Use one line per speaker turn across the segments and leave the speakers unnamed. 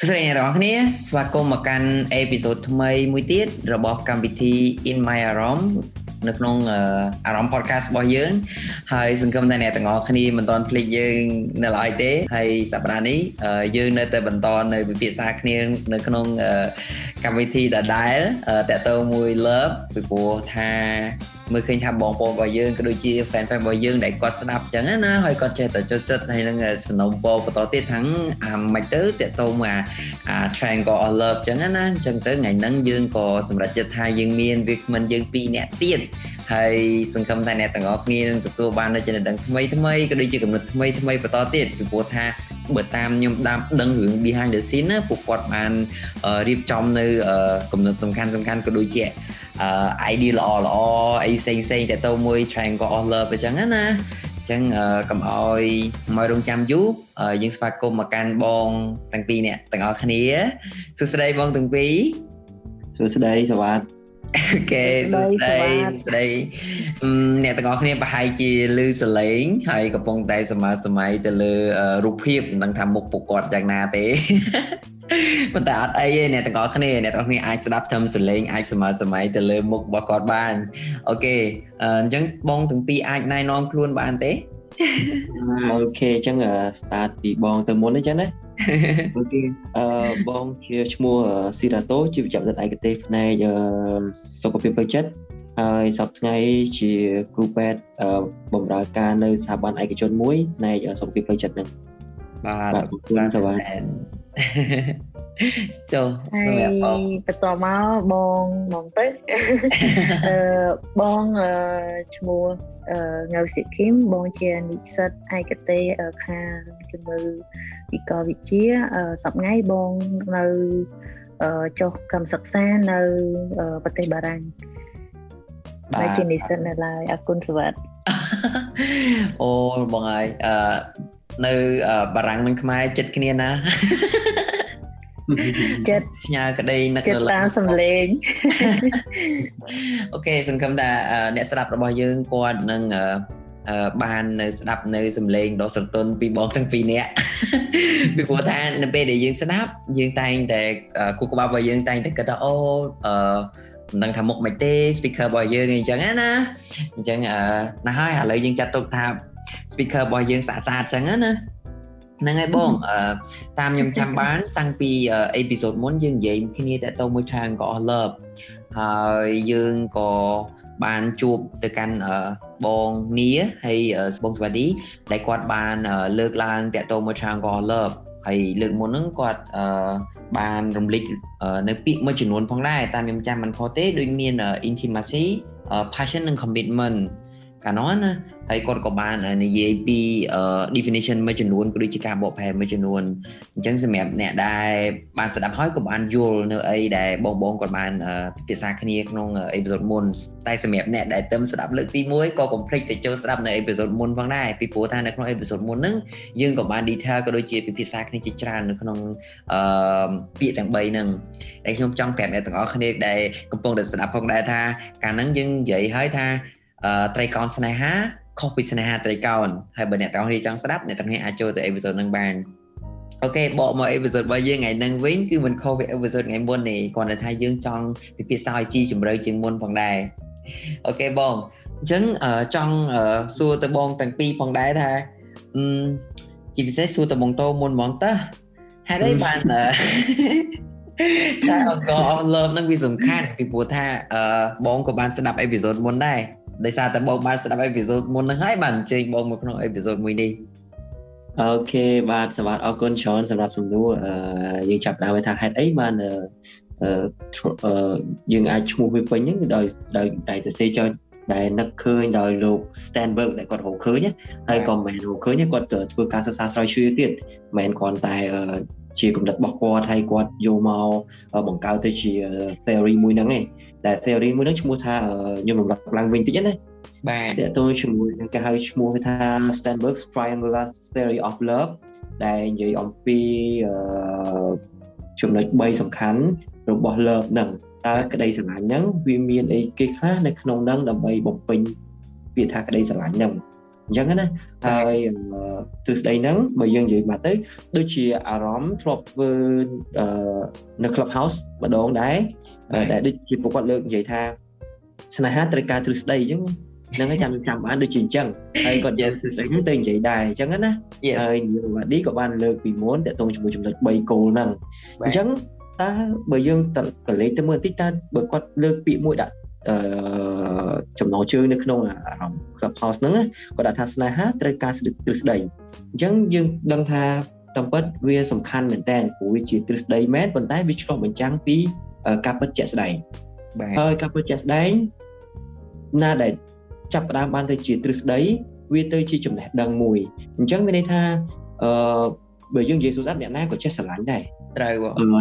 សួស្តីអ្នកទាំងអស់គ្នាស្វាគមន៍មកកាន់អេពីសូតថ្មីមួយទៀតរបស់កម្មវិធី In My Aram នៅក្នុងអារម្មណ៍ podcast របស់យើង ហើយសង្ឃឹមថាអ្នកទាំងអស់គ្នាមិនទាន់ភ្លេចយើងនៅឡើយទេហើយសប្តាហ៍នេះយើងនៅតែបន្តនៅពិភាក្សាគ្នានៅក្នុងកម្មវិធីដដែលតកតទៅមួយ love ពីព្រោះថា មើលឃើញថាបងប្អូនរបស់យើងក៏ដូចជា fan fan របស់យើងដែលគាត់ស្ដាប់អញ្ចឹងណាហើយគាត់ចេះតែចូលចិត្តហើយនឹងสนុំពរបន្តទៀតថាអាមិនទៅតកតមកអា triangle of love អញ្ចឹងណាអញ្ចឹងទៅថ្ងៃហ្នឹងយើងក៏សម្រេចចិត្តថាយើងមានវាគ្មិនយើង2នាក់ទៀតហើយសង្ឃឹមថាអ្នកទាំងអស់គ្នានឹងទទួលបាននូវចំណេះដឹងថ្មីថ្មីក៏ដូចជាកំណត់ថ្មីថ្មីបន្តទៀតពីព្រោះថាបើតាមខ្ញុំតាមដឹងរឿង behind the scene ណាពួកគាត់បានរៀបចំនៅកំណត់សំខាន់សំខាន់ក៏ដូចជា idea ល្អល្អអីផ្សេងផ្សេងទៅទៅមួយ triangle of love អញ្ចឹងណាអញ្ចឹងកុំអោយមករងចាំយូរយើងស្វាគមន៍មកកាន់បងទាំងពីរអ្នកទាំងអស់គ្នាសួស្តីបងទាំងពីរ
សួស្តីសវ៉ាត់
អូខេសួស្តីស្ដីអ្នកទាំងអស់គ្នាប្រហែលជាលឺសលេងហើយកំពុងតែសម័យសម័យទៅលើរូបភាពមិនដឹងថាមុខពួកគាត់យ៉ាងណាទេ ប៉ុន្តែអត់អីទេអ្នកទាំងអស់គ្នាអ្នកទាំងអស់គ្នាអាចស្ដាប់ធំសលេងអាចសម័យសម័យទៅលើមុខរបស់គាត់បានokay អញ្ចឹងបងទាំងពីរអាចណែនាំខ្លួនបានទេ
អូខេអញ្ចឹង start ពីបងទៅមុនអញ្ចឹងណា okay អឺបងជាឈ្មោះស៊ីរ៉ាតូជាវេជ្ជបណ្ឌិតឯកទេសផ្នែកសុខភាពផ្លូវចិត្តហើយសប្តាហ៍ថ្ងៃជាគ្រូពេទ្យបម្រើការនៅស្ថាប័នឯកជនមួយផ្នែកសុខភាពផ្លូវចិត្តហ្នឹង
បាទអរគុណទៅបាទ ចូល
សម្រាប់បងបន្តមកបងបងទៅអឺបងឈ្មោះងៅសិគីមបងជានិស្សិតឯកទេសខាងជំងឺវិកលវិទ្យាសប្ងៃបងនៅចុះកម្មសិក្សានៅប្រទេសបារាំងបាទជានិស្សិតនៅឡើយអរគុណសវត្ត
អូបងហើយអឺ នៅបារាំងនិងខ្មែរចិត្តគ្នាណា
ចិត្ត
ផ្ញើក្តីនឹក
នៅតាមសំឡេង
អូខេសង្ឃឹមថាអ្នកស្ដាប់របស់យើងគាត់នឹងបាននៅស្ដាប់នៅសំឡេងដ៏ស្រទន់ពីបងទាំងពីរនាក់ពីព្រោះថានៅពេលដែលយើងស្ដាប់យើងតែងតែគូក្បាលរបស់យើងតែងតែគិតថាអូអឺមិនដឹងថាមុខមិនទេ speaker របស់យើងអញ្ចឹងណាអញ្ចឹងណាហើយឥឡូវយើងចាត់ទុកថា speaker របស់យើងស្អាតស្អាតអញ្ចឹងណាហ្នឹងហើយបងតាមខ្ញុំចាំបានតាំងពីអេពីសូតមុនយើងនិយាយគ្នាតទៅមួយ Triangle of Love ហើយយើងក៏បានជួបទៅកាន់បងនីហើយបងសវណ្ឌីដែលគាត់បានលើកឡើងតទៅមួយ Triangle of Love ហើយលើកមុនហ្នឹងគាត់បានរំលេចនៅពាក្យមួយចំនួនផងដែរតាមខ្ញុំចាំមិនខុសទេដូចមាន intimacy passion និង commitment កាលនោះណាហើយគាត់ក៏បាននិយាយពី definition មួយចំនួនក៏ដូចជាការបកប្រែមួយចំនួនអញ្ចឹងសម្រាប់អ្នកដែលបានស្ដាប់ហើយក៏បានយល់នៅអីដែលបងបងគាត់បានពិភាក្សាគ្នាក្នុងអេពីសូតមុនតែសម្រាប់អ្នកដែលទៅស្ដាប់លើកទី1ក៏កុំភ្លេចទៅចូលស្ដាប់នៅអេពីសូតមុនផងដែរពីព្រោះថានៅក្នុងអេពីសូតមុនហ្នឹងយើងក៏បាន detail ក៏ដូចជាពិភាក្សាគ្នាជាច្រើននៅក្នុងអឺពាក្យទាំង3ហ្នឹងដែលខ្ញុំចង់ប្រាប់អ្នកទាំងអស់គ្នាដែលកំពុងតែស្ដាប់ផងដែរថាកាលហ្នឹងយើងនិយាយហើយថា ត្រីកោណស្នេហាខុសពីស្នេហាត្រីកោណហើយបើអ្នកទាំងគ្នាចង់ស្ដាប់អ្នកទាំងគ្នាអាចចូលទៅអេពីសូតហ្នឹងបានអូខេបកមកអេពីសូតរបស់យើងថ្ងៃហ្នឹងវិញគឺមិនខុសពីអេពីសូតថ្ងៃមុនទេគ្រាន់តែថាយើងចង់ពិភាក្សាឲ្យស៊ីជម្រៅជាងមុនផងដែរអូខេបងអញ្ចឹងចង់សួរទៅបងទាំងពីរផងដែរថាអឺជាពិសេសសួរទៅបងតោមុនហ្មងតើហេតុអីបានតែអង្គអស់ love នឹងវាសំខាន់ពីព្រោះថាបងក៏បានស្ដាប់អេពីសូតមុនដែរ ដោយសារតែបងបានស្ដាប់អេពីសូតមុនហ្នឹងហើយបានអញ្ជើញបងមកក្នុងអេពីសូតមួយនេះ
អូខេបាទសម្រាប់អរគុណច្រើនសម្រាប់សំណួរអឺយើងចាប់ដើមថាហេតុអីបានអឺយើងអាចឈ្មោះវាពេញហ្នឹងដោយដោយតែសរសេរចោលដែលនឹកឃើញដោយលោក Stanberg ដែលគាត់រកឃើញហើយក៏មិនមែនរកឃើញគាត់ធ្វើការសិក្សាស្រាវជ្រាវទៀតមិនមែនគ្រាន់តែជាគំនិតរបស់គាត់ហើយគាត់យកមកបង្កើតទៅជា theory មួយហ្នឹងឯង ដែល theory មួយហ្នឹងឈ្មោះថាខ្ញុំរំលឹកឡើងវិញតិចណា
បាទ
តើតើជាមួយនឹងគេហៅឈ្មោះថា Sternberg's Triangular Theory of Love ដែលនិយាយអំពីចំណុច3សំខាន់របស់ love ហ្នឹងតើក្តីស្រឡាញ់ហ្នឹងវាមានអីគេខ្លះនៅក្នុងហ្នឹងដើម្បីបំពេញពាក្យថាក្តីស្រឡាញ់ហ្នឹង អញ្ចឹងណាហើយទ្រឹស្ដីហ្នឹងបើយើងនិយាយមកទៅដូចជាអារម្មណ៍ធ្លាប់ធ្វើនៅ Clubhouse ម្ដងដែរដែលដូចជាពួកគាត់លើកនិយាយថាស្នេហាត្រូវការទ្រឹស្ដីអញ្ចឹងនឹងចាំចាំបានដូចជាអញ្ចឹងហើយគាត់និយាយទ្រឹស្ដីហ្នឹងទៅនិយាយដែរអញ្ចឹងណាហើយនីរវ៉ាឌីក៏បានលើកពីមុនតើតងជាមួយចំណុច3គោលហ្នឹងអញ្ចឹងតើបើយើងតលេខទៅមើលបន្តិចតើបើគាត់លើកពាក្យមួយដាក់អឺ ចំណងជើងនៅក្នុងអារម្មណ៍ Clubhouse ហ្នឹងគាត់ដាក់ថាស្នេហាត្រូវការទ្រឹស្ដីអញ្ចឹងយើងដឹងថាតាមពិតវាសំខាន់មែនតើព្រោះវាជាទ្រឹស្ដីមែនប៉ុន្តែវាឆ្លុះបញ្ចាំងពីការពិតជាក់ស្ដែង
បាទ
ហើយការពិតជាក់ស្ដែងណាដែលចាប់ផ្ដើមបានទៅជាទ្រឹស្ដីវាទៅជាចំណេះដឹងមួយអញ្ចឹងមានន័យថាអឺបើយើងនិយាយសួរស្អាតអ្នកណាក៏ចេះស្រឡាញ់ដែរ
ត្រូវ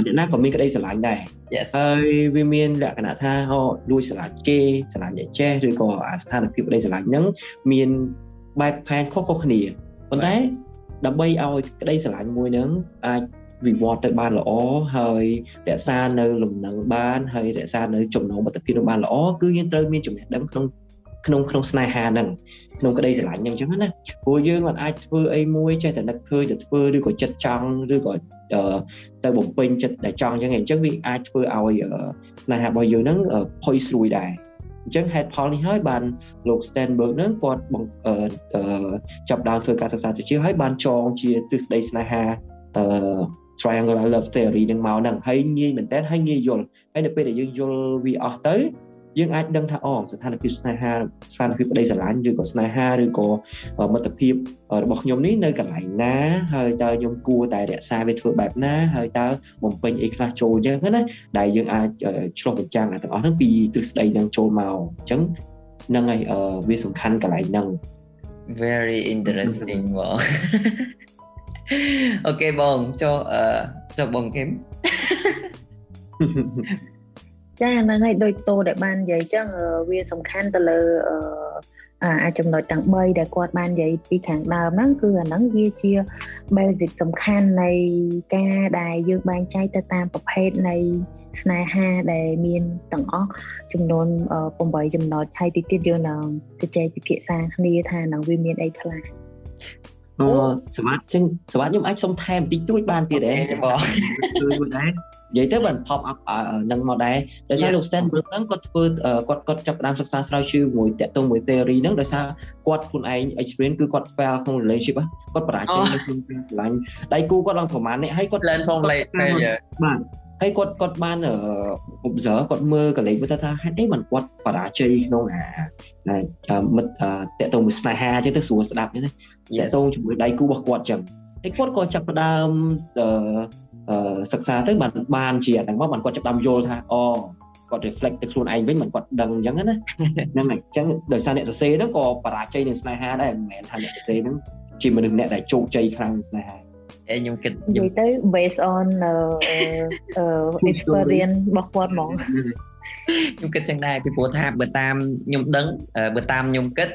អ្នកណាក៏មានក្តីស្រឡាញ់ដែរ
Yes
ហើយវាមានលក្ខណៈថាហោលួចស្រឡាញ់គេស្រឡាញ់អ្នកចេះឬក៏អាស្ថានភាពក្តីស្រឡាញ់ហ្នឹងមានបែបផែនខុសៗគ្នាប៉ុន្តែដើម្បីឲ្យក្តីស្រឡាញ់មួយហ្នឹងអាចវិវត្តទៅបានល្អហើយរក្សានៅលំនឹងបានហើយរក្សានៅចំណងមិត្តភាពនឹងបានល្អគឺយើងត្រូវមានចំណេះដឹងក្នុងក្នុងក្នុងស្នេហាហ្នឹងក្នុងក្តីស្រឡាញ់ហ្នឹងអញ្ចឹងណាព្រោះយើងមិនអាចធ្វើអីមួយចេះតែនឹកឃើញទៅធ្វើឬក៏ចិត្តចង់ឬក៏ ទៅបំពេញចិត្តដែលចង់អញ្ចឹងអញ្ចឹងវាអាចធ្វើឲ្យស្នេហារបស់យើងហ្នឹងផុយស្រួយដែរអញ្ចឹងហេតុផលនេះហើយបានលោក Stenberg ហ្នឹងគាត់ចាប់ដើមធ្វើការសិក្សាទៅជាហើយបានចងជាទ្រឹស្ដីស្នេហាអឺ triangular love theory នឹងមកហ្នឹងហើយងាយមែនតើហើយងាយយល់ហើយនៅពេលដែលយើងយល់វាអស់ទៅ យើងអាចដឹងថាអូស្ថានភាពស្នេហាស្ថានភាពប្តីស្រឡាញ់ឬក៏ស្នេហាឬក៏មិត្តភាពរបស់ខ្ញុំនេះនៅកន្លែងណាហើយតើខ្ញុំគួរតែរក្សាវាធ្វើបែបណាហើយតើបំពេញអីខ្លះចូលអញ្ចឹងណាដែលយើងអាចឆ្លុះបញ្ចាំងទាំងអស់ហ្នឹងពីទ្រឹស្ដីនឹងចូលមកអញ្ចឹងហ្នឹងហើយវាសំខាន់កន្លែងហ្នឹង
very interesting បងអូខេបងចុះអឺចុះបងគឹម
ចាហ្នឹងហើយដូចតោដែលបាននិយាយចឹងវាសំខាន់ទៅលើអាចចំណុចទាំង3ដែលគាត់បាននិយាយពីខាងដើមហ្នឹងគឺអាហ្នឹងវាជា basic សំខាន់នៃការដែលយើងបែងចែកទៅតាមប្រភេទនៃស្នេហាដែលមានទាំងអស់ចំនួន8ចំណុចហើយទីទៀតយើងនឹងជជែកពិភាក្សាគ្នាថានឹងវាមានអីខ្លះ
អូសម្រាប់ចឹងសម្រាប់ខ្ញុំអាចសុំថែមបន្តិចតួចបានទៀតទេបងជួយមួយដែរនិយាយទៅបាន pop up នឹងមកដែរដោយសារលោក Stanberg ហ្នឹងគាត់ធ្វើគាត់គាត់ចាប់ផ្ដើមសិក្សាស្រាវជ្រាវមួយតាក់ទងមួយ theory ហ្នឹងដោយសារគាត់ខ្លួនឯង experience គឺគាត់ fail ក្នុង relationship គាត់បរាជ័យនៅក្នុងការឆ្លាញ់ដៃគូគាត់ឡើងប្រហែលនេះហើយគាត់
learn from failure
បាទ ហើយគាត់គាត់បាន observe គាត់មើលកលេចមើលថាហេតុអីបានគាត់បរាជ័យក្នុងអាមិត្តតាក់ទងមួយស្នេហាអញ្ចឹងទៅស្រួលស្ដាប់អញ្ចឹងតាក់ទងជាមួយដៃគូរបស់គាត់អញ្ចឹងហើយគាត់ក៏ចាប់ផ្ដើមសិក្សាទៅបានបានជាទាំងមកបានគាត់ចាប់ដើមយល់ថាអូគាត់ reflect ទៅខ្លួនឯងវិញមិនគាត់ដឹងអញ្ចឹងណាហ្នឹងហើយអញ្ចឹងដោយសារអ្នកសរសេរហ្នឹងក៏បរាជ័យនឹងស្នេហាដែរមិនមែនថាអ្នកសរសេរហ្នឹងជាមនុស្សអ្នកដែលជោគជ័យខ្លាំងនឹងស្នេហា
អេខ្ញុំគិត
និយាយទៅ based on experience របស់គាត់ហ្មង
ខ្ញុំគិតចឹងដែរពីព្រោះថាបើតាមខ្ញុំដឹងបើតាមខ្ញុំគិត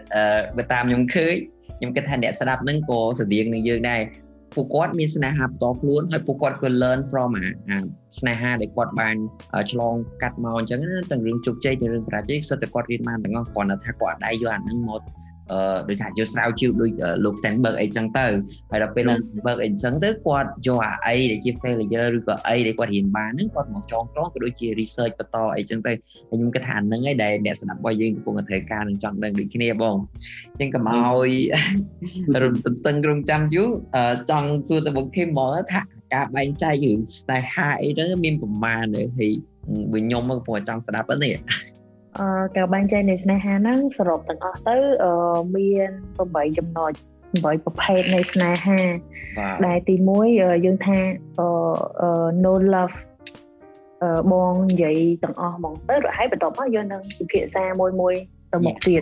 បើតាមខ្ញុំឃើញខ្ញុំគិតថាអ្នកស្ដាប់ហ្នឹងក៏ស្តៀងនឹងយើងដែរពួកគាត់មានស្នេហាបន្តខ្លួនហើយពួកគាត់ក៏ learn from អាស្នេហាដែលគាត់បានឆ្លងកាត់មកអញ្ចឹងទាំងរឿងជោគជ័យទាំងរឿងបរាជ័យសិតតែគាត់រៀនបានទាំងអស់គ្រាន់តែថាគាត់ដៃយកអាហ្នឹងមកអឺ ដូចថាយកស្រាវជ្រាវដូចលោក Stenberg អីចឹងទៅហើយដល់ពេលលោក Stenberg អីចឹងទៅគាត់យកអាអីដែលជា failure ឬក៏អីដែលគាត់រៀនបានហ្នឹងគាត់មកចងក្រងក៏ដូចជា research បន្តអីចឹងទៅហើយខ្ញុំគិតថាហ្នឹងឯងដែលអ្នកស្ដាប់របស់យើងកំពុងតែត្រូវការនឹងចង់ដឹងដូចគ្នាបងចឹងកុំឲ្យរំតឹងរងចាំយូរចង់សួរទៅបងខេមមកថាការបែងចែករឿងស្នេហាអីទៅមានប្រមាណហើយបើខ្ញុំមកកំពុងតែចង់ស្ដាប់ហ្នឹង
អឺការបែងចែកនៃស្នេហាហ្នឹងសរុបទាំងអស់ទៅអឺមាន8ចំណុច8ប្រភេទនៃស្នេហាដែលទី1យើងថាអឺ no love អឺបងនិយាយទាំងអស់ហ្មងទៅរហ័យបន្ទាប់មកយើងនឹងពិភាក្សាមួយមួយទៅមុខទៀត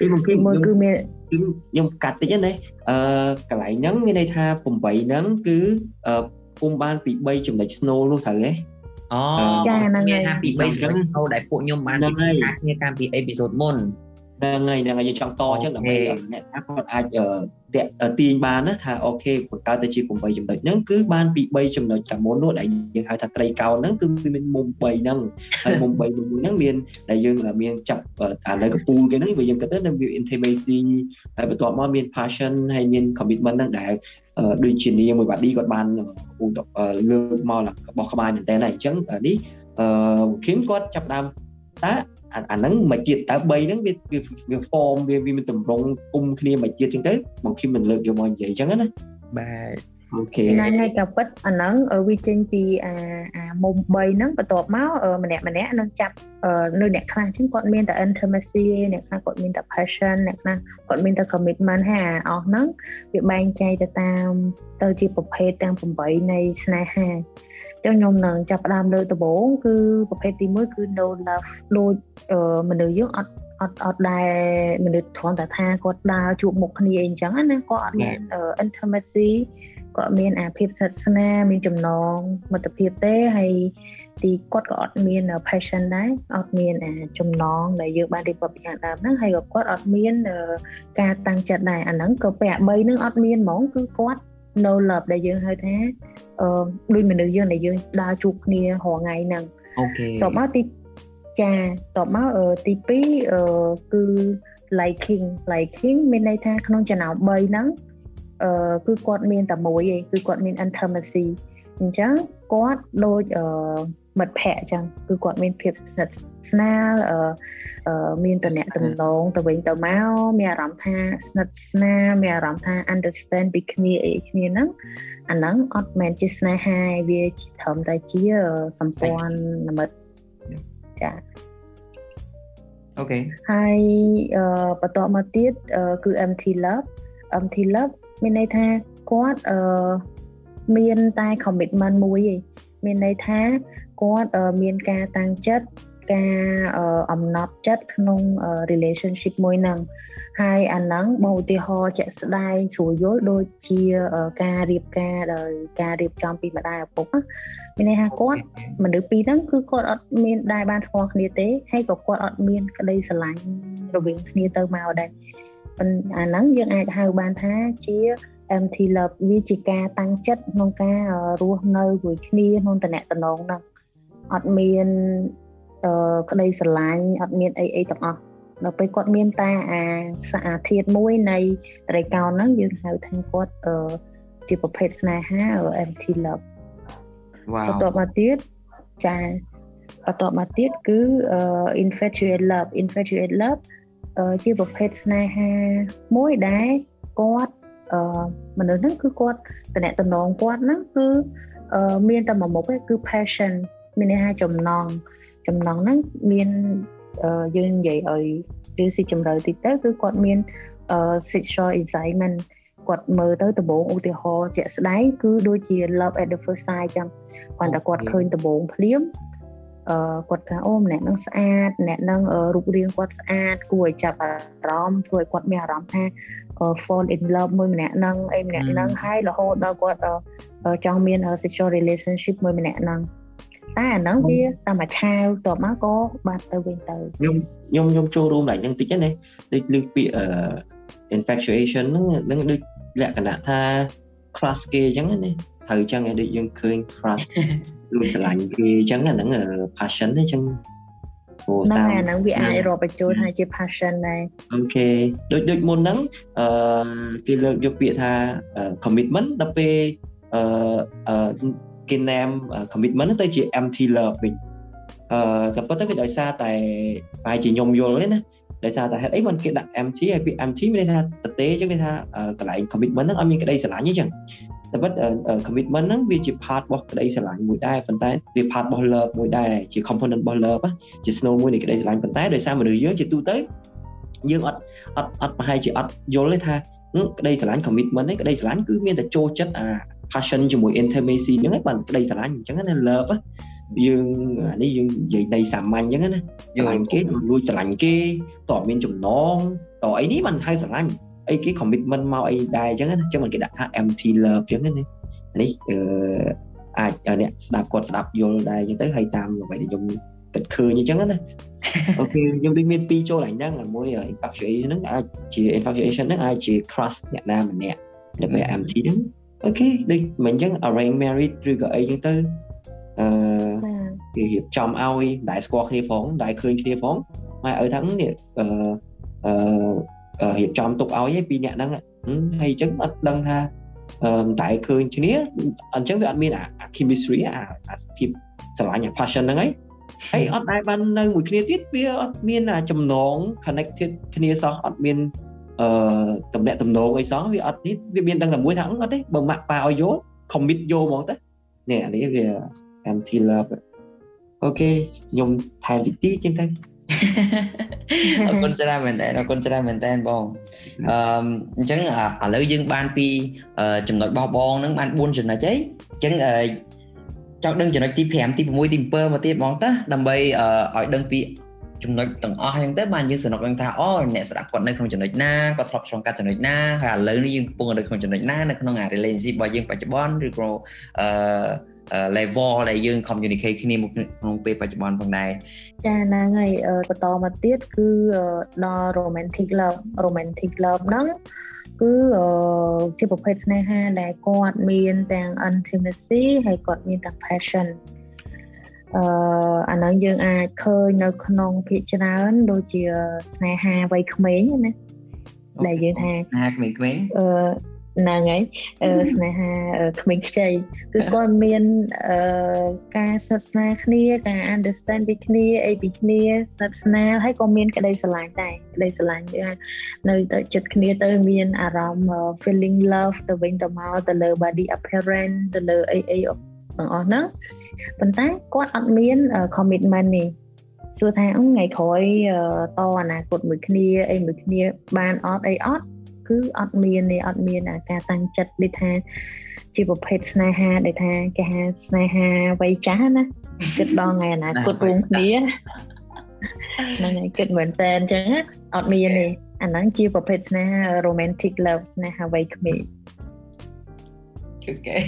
ពីមុខទី1គឺមានខ្ញុំកាត់តិចណាអឺកន្លែងហ្នឹងមានន័យថា8ហ្នឹងគឺពុំបានពី3ចំណុច snow នោះត្រូវទេ
អូចាហ្នឹងហើយថាពី3ចឹងហៅដែលពួកខ្ញុំបានពិភាក្សាគ្នាកាលពីអេពីសូតមុន
ណហ្នឹងហើយហ្នឹងហើយយើងចង់តអញ្ចឹងដើម្បីអ្នកថាគាត់អាចទាញបានណាថាអូខេបង្កើតទៅជា8ចំណុចហ្នឹងគឺបានពី3ចំណុចកាមុននោះដែលយើងហៅថាត្រីកោណហ្នឹងគឺមានមុំ3ហ្នឹងហើយមុំ3មួយហ្នឹងមានដែលយើងមានចាប់អានៅកពូលគេហ្នឹងវាយើងគិតទៅនៅមាន intimacy ហើយបន្ទាប់មកមាន passion ហើយមាន commitment ហ្នឹងដែល ដូចជានាមួយបាឌីគាត់បានពូលើកមករបស់ក្បាលមែនតើអញ្ចឹងនេះអឺគឹមគាត់ចាប់ដើមតើអាហ្នឹងមួយជាតិតើ3ហ្នឹងវាវា form វាវាមានតម្រង់គុំគ្នាមួយជាតិចឹងទៅបងឃឹមមិនលើកយកមកនិយាយចឹងណា
បាទ
អូខេហ្នឹងហើយក៏ពិតអាហ្នឹងវាចេញពីអាអាមុំ3ហ្នឹងបន្ទាប់មកម្នាក់ម្នាក់នឹងចាប់នៅអ្នកខ្លះចឹងគាត់មានតែ intimacy អ្នកខ្លះគាត់មានតែ passion អ្នកខ្លះគាត់មានតែ commitment ហើយអាអស់ហ្នឹងវាបែងចែកទៅតាមទៅជាប្រភេទទាំង8នៃស្នេហាចឹងខ្ញុំនឹងចាប់ផ្ដើមលើកដំបូងគឺប្រភេទទី1គឺ no love ដូចមនុស្សយើងអត់អត់អត់ដែលមនុស្សគ្រាន់តែថាគាត់ដើរជួបមុខគ្នាអីចឹងណាគាត់អត់មាន intimacy គាត់មានអាភាពស្និទ្ធស្នាលមានចំណងមិត្តភាពទេហើយទីគាត់ក៏អត់មាន passion ដែរអត់មានអាចំណងដែលយើងបានរៀបរាប់ពីខាងដើមហ្នឹងហើយក៏គាត់អត់មានការតាំងចិត្តដែរអាហ្នឹងក៏ពេលអា3ហ្នឹងអត់មានហ្មងគឺគាត់ no love ដែលយើងហៅថាអឺដូចមនុស្សយើងដែលយើងដើរជួបគ្នារាល់ថ្ងៃហ្នឹង
អូខេ
តមកទីចាតមកទី2អឺគឺ liking liking មានន័យថាក្នុងចំណោម3ហ្នឹងអឺ គឺគាត់មានតែមួយឯងគឺគាត់មាន intimacy អញ្ចឹងគាត់ដូចអឺមិត្តភ័ក្តិអញ្ចឹងគឺគាត់មានភាពស្និទ្ធស្នាលអឺមានតំណែងតំណងទៅវិញទៅមកមានអារម្មណ៍ថាស្និទ្ធស្នាលមានអារម្មណ៍ថា understand ពីគ្នាអីគ្នាហ្នឹងអាហ្នឹងអត់មែនជាស្នេហាវាត្រឹមតែជាសម្ព័ន្ធមិត្តចា
អូខេ
ហើយបន្តមកទៀតគឺ empty love empty love មានន័យថាគាត់អឺមានតែ commitment មួយឯងមានន័យថាគាត់មានការតាំងចិត្តការអំណត់ចិត្តក្នុង relationship មួយហ្នឹងហើយអាហ្នឹងមកឧទាហរណ៍ជាក់ស្ដែងស្រួលយល់ដូចជាការរៀបការដោយការរៀបចំពីម្ដាយឪពុកមានន័យថាគាត់មនុស្សពីរហ្នឹងគឺគាត់អត់មានដែរបានស្គាល់គ្នាទេហើយក៏គាត់អត់មានក្តីស្រឡាញ់រវាងគ្នាទៅមកដែរប៉ុន្តែ អាហ្នឹងយើងអាចហៅបានថាជា empty love វាជាការតាំងចិត្តក្នុងការរស់នៅជាមួយគ្នាក្នុងតំណែងហ្នឹងអត់មានអឺក្តីស្រឡាញ់អត់មានអីអីទាំងអស់ដល់ពេលគាត់មានតែអាសាធាតុមួយនៃត្រីកោណហ្នឹងយើងហៅថាគាត់អឺជាប្រភេទស្នេហា empty love
វ៉ាវ
បន្តមកទៀតចាបន្តមកទៀតគឺ infatuated love infatuated love ជាប្រភេទស្នេហាមួយដែលគាត់អឺមនុស្សហ្នឹងគឺគាត់តំណែងតំណងគាត់ហ្នឹងគឺមានតែមួយមុខទេគឺ passion មានន័យថាចំណងចំណងហ្នឹងមានយើងនិយាយឲ្យឬស៊ីជម្រៅតិចទៅគឺគាត់មាន sexual excitement គាត់មើលទៅដំបងឧទាហរណ៍ជាក់ស្ដែងគឺដូចជា love at the first sight ចឹងគាត់តែគាត់ឃើញដំបងភ្លាមអឺ គាត់ថាអូម្នាក់នឹងស្អាតម្នាក់នឹងរូបរាងគាត់ស្អាតគួរឲ្យចាប់អារម្មណ៍ធ្វើឲ្យគាត់មានអារម្មណ៍ថា fall in love មួយម្នាក់នឹងអីម្នាក់នឹងហើយរហូតដល់គាត់ចង់មាន sexual relationship មួយម្នាក់នឹងតែអាហ្នឹងវាតាមមួយឆាវតបមកក៏បាត់ទៅវិញទៅ
ខ្ញុំខ្ញុំខ្ញុំចូលរួមឡើងហ្នឹងតិចណាដូចលើកពាក្យ infatuation ហ្នឹងនឹងដូចលក្ខណៈថា crush គេអញ្ចឹងណាត្រូវអញ្ចឹងឯដូចយើងឃើញ crush លួចស្រឡាញ់គេអញ្ចឹងអាហ្នឹង passion អញ្ចឹង
ព្រោះតាមហ្នឹងហ្នឹងវាអាចរាប់បញ្ចូលថាជា passion ដែរ
អូខេដូចដូចមុនហ្នឹងអឺគេលើកយកពាក្យថា commitment ដល់ពេលអឺគេណាម commitment ទៅជា empty love វិញអឺតែប៉ុន្តែវាដោយសារតែប្រហែលជាខ្ញុំយល់ទេណាដោយសារតែហេតុអីមិនគេដាក់ empty ហើយពាក្យ empty មានន័យថាតទេអញ្ចឹងគេថាកន្លែង commitment ហ្នឹងអត់មានក្តីស្រឡាញ់ទេអញ្ចឹង តែប៉ុត commitment ហ្នឹងវាជា part របស់ក្តីស្រឡាញ់មួយដែរប៉ុន្តែវា part របស់ love មួយដែរជា component របស់ love ជា snow មួយនៃក្តីស្រឡាញ់ប៉ុន្តែដោយសារមនុស្សយើងជាទូទៅយើងអត់អត់អត់ប្រហែលជាអត់យល់ទេថាក្តីស្រឡាញ់ commitment ហ្នឹងក្តីស្រឡាញ់គឺមានតែចូលចិត្តអា passion ជាមួយ intimacy ហ្នឹងឯងបានក្តីស្រឡាញ់អញ្ចឹងណា love យើងអានេះយើងនិយាយនៃសាមញ្ញអញ្ចឹងណាស្រឡាញ់គេលួចស្រឡាញ់គេតើមានចំណងតើអីនេះมันហៅស្រឡាញ់ អីគេ commitment មកអីដែរអញ្ចឹងណាអញ្ចឹងมันគេដាក់ថា empty love អញ្ចឹងណានេះអឺអាចអ្នកស្ដាប់គាត់ស្ដាប់យល់ដែរអញ្ចឹងទៅហើយតាមអ្វីដែលខ្ញុំគិតឃើញអញ្ចឹងណាអូខេខ្ញុំដូចមានពីរចូលឡើងហ្នឹងមួយ infatuation ហ្នឹងអាចជា infatuation ហ្នឹងអាចជា crush អ្នកណាម្នាក់នៅពេល MT ហ្នឹងអូខេដូចមិនអញ្ចឹង arrange marriage ឬក៏អីអញ្ចឹងទៅអឺគេរៀបចំឲ្យដែលស្គាល់គ្នាផងដែលឃើញគ្នាផងម៉ែឪថានេះអឺអឺ រៀបចំទុកឲ្យឯពីអ្នកហ្នឹងហើយអញ្ចឹងអត់ដឹងថាអឺតែឃើញគ្នាអញ្ចឹងវាអត់មានអា chemistry អាអាភាពស្រឡាញ់អា passion ហ្នឹងឯងហើយអត់ដែលបាននៅមួយគ្នាទៀតវាអត់មានចំណង connected គ្នាសោះអត់មានអឺតំណាក់តំណងអីសោះវាអត់នេះវាមានដឹងតែមួយថាអត់ទេបើម៉ាក់ប៉ាឲ្យយក commit យកហ្មងទៅនេះអានេះវា empty love អូខេខ្ញុំថែមតិចតិចចឹងទៅ
អរគុណច្រើនមែនតើអរគុណច្រើនមែនតើបងអឺអញ្ចឹងឥឡូវយើងបានពីចំណុចបោះបងហ្នឹងបាន4ចំណុចអីអញ្ចឹងចង់ដឹងចំណុចទី5ទី6ទី7មកទៀតបងតើដើម្បីឲ្យដឹងពីចំណុចទាំងអស់ហ្នឹងទៅបានយើងសនុកដឹងថាអូអ្នកស្ដាប់គាត់នៅក្នុងចំណុចណាគាត់ធ្លាប់ឆ្លងកាត់ចំណុចណាហើយឥឡូវនេះយើងកំពុងនៅក្នុងចំណុចណានៅក្នុងអា relationship របស់យើងបច្ចុប្បន្នឬក៏អឺ level ដែលយើង communicate គ្នាមកក្នុងពេលបច្ចុប្បន្នផងដែរ
ចាហ្នឹងហើយបន្តមកទៀតគឺដល់ romantic love romantic love ហ្នឹងគឺជាប្រភេទស្នេហាដែលគាត់មានទាំង intimacy ហើយគាត់មានទាំង passion អឺអាហ្នឹងយើងអាចឃើញនៅក្នុងភាគច្រើនដូចជាស្នេហាវ័យក្មេងណាដែលយើងថា
ស្នេហាក្មេងៗ
អឺ ហ្នឹងហើយស្នេហាក្មេងខ្ចីគឺគាត់មានការសិក្សាគ្នាការ understand ពីគ្នាអីពីគ្នាសិក្សាហើយក៏មានក្តីស្រឡាញ់ដែរក្តីស្រឡាញ់យើងនៅទៅចិត្តគ្នាទៅមានអារម្មណ៍ feeling love ទៅវិញទៅមកទៅលើ body appearance ទៅលើអីអីទាំងអស់ហ្នឹងប៉ុន្តែគាត់អត់មាន commitment នេះសួរថាថ្ងៃក្រោយតអនាគតមួយគ្នាអីមួយគ្នាបានអត់អីអត់ គឺអត់មានទេអត់មានការតាំងចិត្តដូចថាជាប្រភេទស្នេហាដែលថាគេហៅស្នេហាវ័យចាស់ណាគិតដល់ថ្ងៃអនាគតរួមគ្នាហ្នឹងហើយគិតមែនតើអញ្ចឹងអត់មានទេអាហ្នឹងជាប្រភេទស្នេហា romantic love ស្នេហាវ័យក្មេង
អូខេ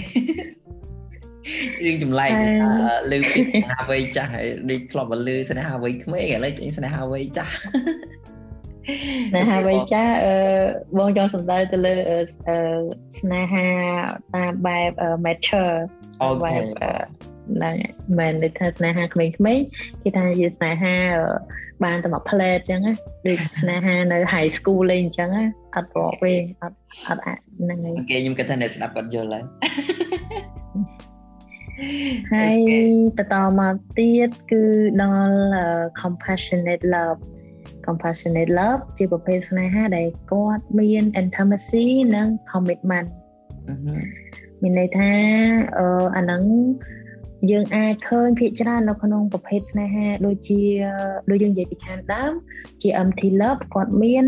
រឿងចម្លែកលើពីស្នេហាវ័យចាស់ហើយដូចធ្លាប់មកលើស្នេហាវ័យក្មេងឥឡូវចេញស្នេហាវ័យចាស់
ស្នេហាវ័យចាស់អឺបងចង់សំដៅទៅលើស្នេហាតាមបែប mature
អូខេ
ហ្នឹងមែនដូចថាស្នេហាក្មេងៗគេថាជាស្នេហាបានតែមួយផ្លែតអញ្ចឹងណាដូចស្នេហានៅ high school លេងអញ្ចឹងណាអត់ប្រកទេអត់អត់ហ្នឹងហើយ
អូខេខ្ញុំគិតថាអ្នកស្ដាប់គាត់យល់ហើយ
ហើយបន្តមកទៀតគឺដល់ compassionate love compassionate love ជាប្រភេទស្នេហាដែលគាត់មាន intimacy និង commitment មានន័យថាអឺអាហ្នឹងយើងអាចឃើញភាគច្រើននៅក្នុងប្រភេទស្នេហាដូចជាដូចយើងនិយាយពីខាងដើមជា empty love គាត់មាន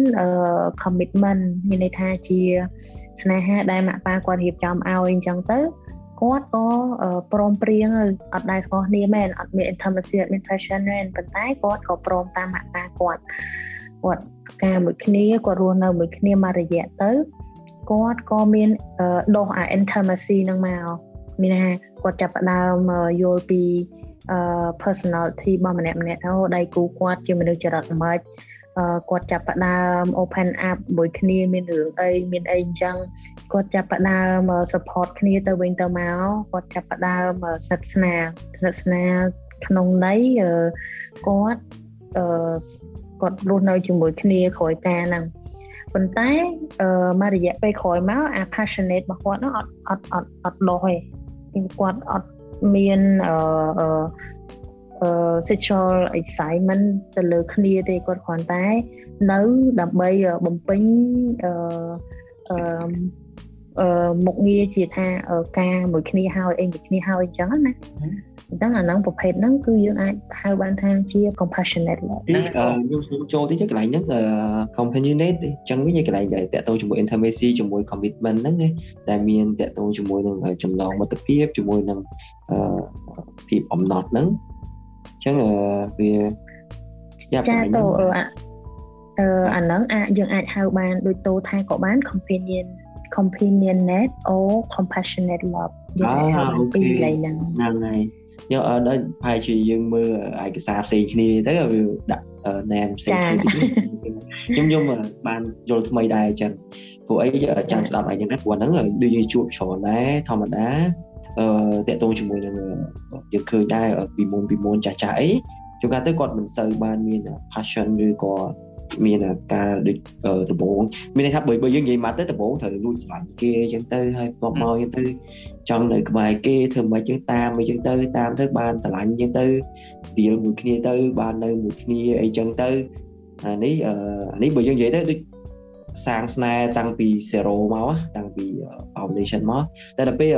commitment មានន័យថាជាស្នេហាដែលម៉ាក់ប៉ាគាត់រៀបចំឲ្យអញ្ចឹងទៅ គាត់ក៏ព្រមព្រៀងអត់ដែរស្គាល់គ្នាមែនអត់មាន intimacy អត់មាន passion មែនប៉ុន្តែគាត់ក៏ព្រមតាមម៉ាក់តាគាត់គាត់ការមួយគ្នាគាត់រស់នៅមួយគ្នាមករយៈទៅគាត់ក៏មានដោះអា intimacy នឹងមកមានថាគាត់ចាប់ផ្ដើមយល់ពី personality របស់ម្នាក់ម្នាក់ទៅដៃគូគាត់ជាមនុស្សចរិតមិនខ្មិច គាត់ចាប់ផ្ដើម open up មួយគ្នាមានរឿងអីមានអីអញ្ចឹងគាត់ចាប់ផ្ដើម support គ្នាទៅវិញទៅមកគាត់ចាប់ផ្ដើមស្និទ្ធស្នាលស្និទ្ធស្នាលក្នុងន័យគាត់អឺគាត់រស់នៅជាមួយគ្នាក្រោយការហ្នឹងប៉ុន្តែអឺមករយៈពេលក្រោយមកអា passionate របស់គាត់ហ្នឹងអត់អត់អត់អត់ដោះទេគាត់អត់មានអឺ sexual excitement ទៅលើគ្នាទេគាត់គ្រាន់តែ នៅដើម្បីបំពេញអឺអឺមុខងារជាថាការមួយគ្នាហើយអីមួយគ្នាហើយអញ្ចឹងណាអញ្ចឹងអាហ្នឹងប្រភេទហ្នឹងគឺយើងអាចហៅបានថាជា compassionate
ហ្នឹងខ្ញុំខ្ញុំចូលទៅកន្លែងហ្នឹង companionate អញ្ចឹងវិញកន្លែងដែលតកតងជាមួយ intimacy ជាមួយ commitment ហ្នឹងដែលមានតកតងជាមួយនឹងចំណងមិត្តភាពជាមួយនឹងភាពអំណត់ហ្នឹង អញ្ចឹងវា
ចាតោអឺអាហ្នឹងអាចយើងអាចហៅបានដូចតោថាក៏បាន companion companionate or compassionate love
អូខេហ្នឹងហើយយកអត់ដល់ហើយជាយើងមើលឯកសារផ្សេងគ្នាទៅវាដាក់ name ផ្សេងគ្នាខ្ញុំខ្ញុំបានយល់ថ្មីដែរអញ្ចឹងព្រោះអីចាំស្ដាប់អីយ៉ាងណាព្រោះហ្នឹងដូចយើងជួបច្រើនដែរធម្មតា អឺតកតងជាមួយនឹងយើងឃើញដែរពីមុនពីមុនចាស់ចាស់អីជួនកាលទៅគាត់មិនសូវបានមាន passion ឬក៏មានការដូចដំបងមានន័យថាបើបើយើងនិយាយមកទៅដំបងត្រូវលួចស្រឡាញ់គេអញ្ចឹងទៅហើយបន្ទាប់មកអញ្ចឹងទៅចង់នៅក្បែរគេធ្វើមិនអញ្ចឹងតាមអញ្ចឹងទៅតាមទៅបានស្រឡាញ់អញ្ចឹងទៅឌីលមួយគ្នាទៅបាននៅមួយគ្នាអីអញ្ចឹងទៅអានេះអានេះបើយើងនិយាយទៅដូចសាងស្នេហ៍តាំងពី zero មកតាំងពី foundation មកតែដល់ពេល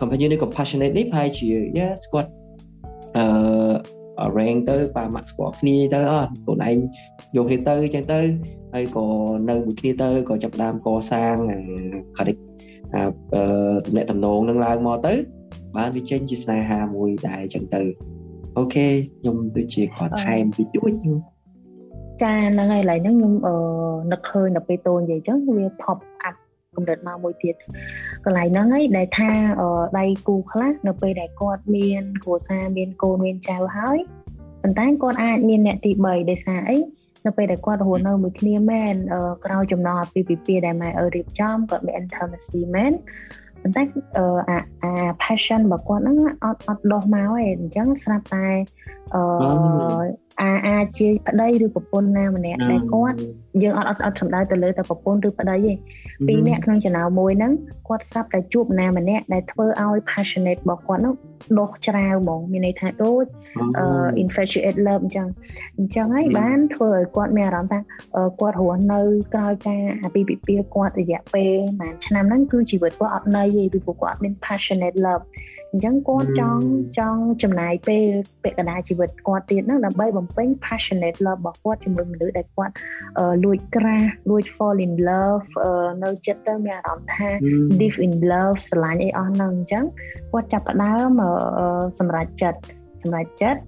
company នេះ compassionate នេះប្រហែលជា yes គាត់អឺ rank ទៅប៉ាម៉ាក់ស្គាល់គ្នាទៅអត់ខ្លួនឯងយកគ្នាទៅអញ្ចឹងទៅហើយក៏នៅមួយគ្នាទៅក៏ចាប់ដើមកសាងអា credit អាតំណែងតំណងនឹងឡើងមកទៅ បានវាចេញជាស្នេហាមួយដែរអញ្ចឹងទៅអូខេខ្ញុំដូចជាគាត់ថែមតិចតួច
ចាហ្នឹងហើយឡើយហ្នឹងខ្ញុំអឺនឹកឃើញដល់ពេលតូននិយាយអញ្ចឹងវា pop up កម្រិតមកមួយទៀតកន្លែងហ្នឹងឯងដែលថាដៃគូខ្លះនៅពេលដែលគាត់មានគ្រួសារមានកូនមានចៅហើយប៉ុន្តែគាត់អាចមានអ្នកទី3ដោយសារអីនៅពេលដែលគាត់រស់នៅមួយគ្នាមែនក្រោយចំណងអាពាហ៍ពិពាហ៍ដែលម៉ែឪរៀបចំគាត់មាន intimacy មែនប៉ុន្តែអាអា passion របស់គាត់ហ្នឹងអត់អត់ដោះមកទេអញ្ចឹងស្រាប់តែអឺអាអាចជាប្តីឬប្រពន្ធណាម្នាក់ដែលគាត់យើងអត់អត់អត់សំដៅទៅលើតែប្រពន្ធឬប្តីទេពីរនាក់ក្នុងចំណោមមួយហ្នឹងគាត់ស្រាប់តែជួបណាម្នាក់ដែលធ្វើឲ្យ passionate របស់គាត់នោះដុសច្រាវហ្មងមានន័យថាដូច infatuate love អញ្ចឹងអញ្ចឹងហើយបានធ្វើឲ្យគាត់មានអារម្មណ៍ថាគាត់រស់នៅក្រោយការអាពីពិពាគាត់រយៈពេលប្រហែលឆ្នាំហ្នឹងគឺជីវិតគាត់អត់ន័យទេពីព្រោះគាត់អត់មាន passionate love អញ្ចឹងគាត់ចង់ចង់ចំណាយពេលពាក់កណ្ដាលជីវិតគាត់ទៀតហ្នឹងដើម្បីបំពេញ passionate love របស់គាត់ជាមួយមនុស្សដែលគាត់លួចក្រាស់លួច fall in love នៅចិត្តទៅមានអារម្មណ៍ថា deep in love ស្រឡាញ់អីអស់ហ្នឹងអញ្ចឹងគាត់ចាប់ផ្ដើមសម្រេចចិត្តសម្រេចចិត្ត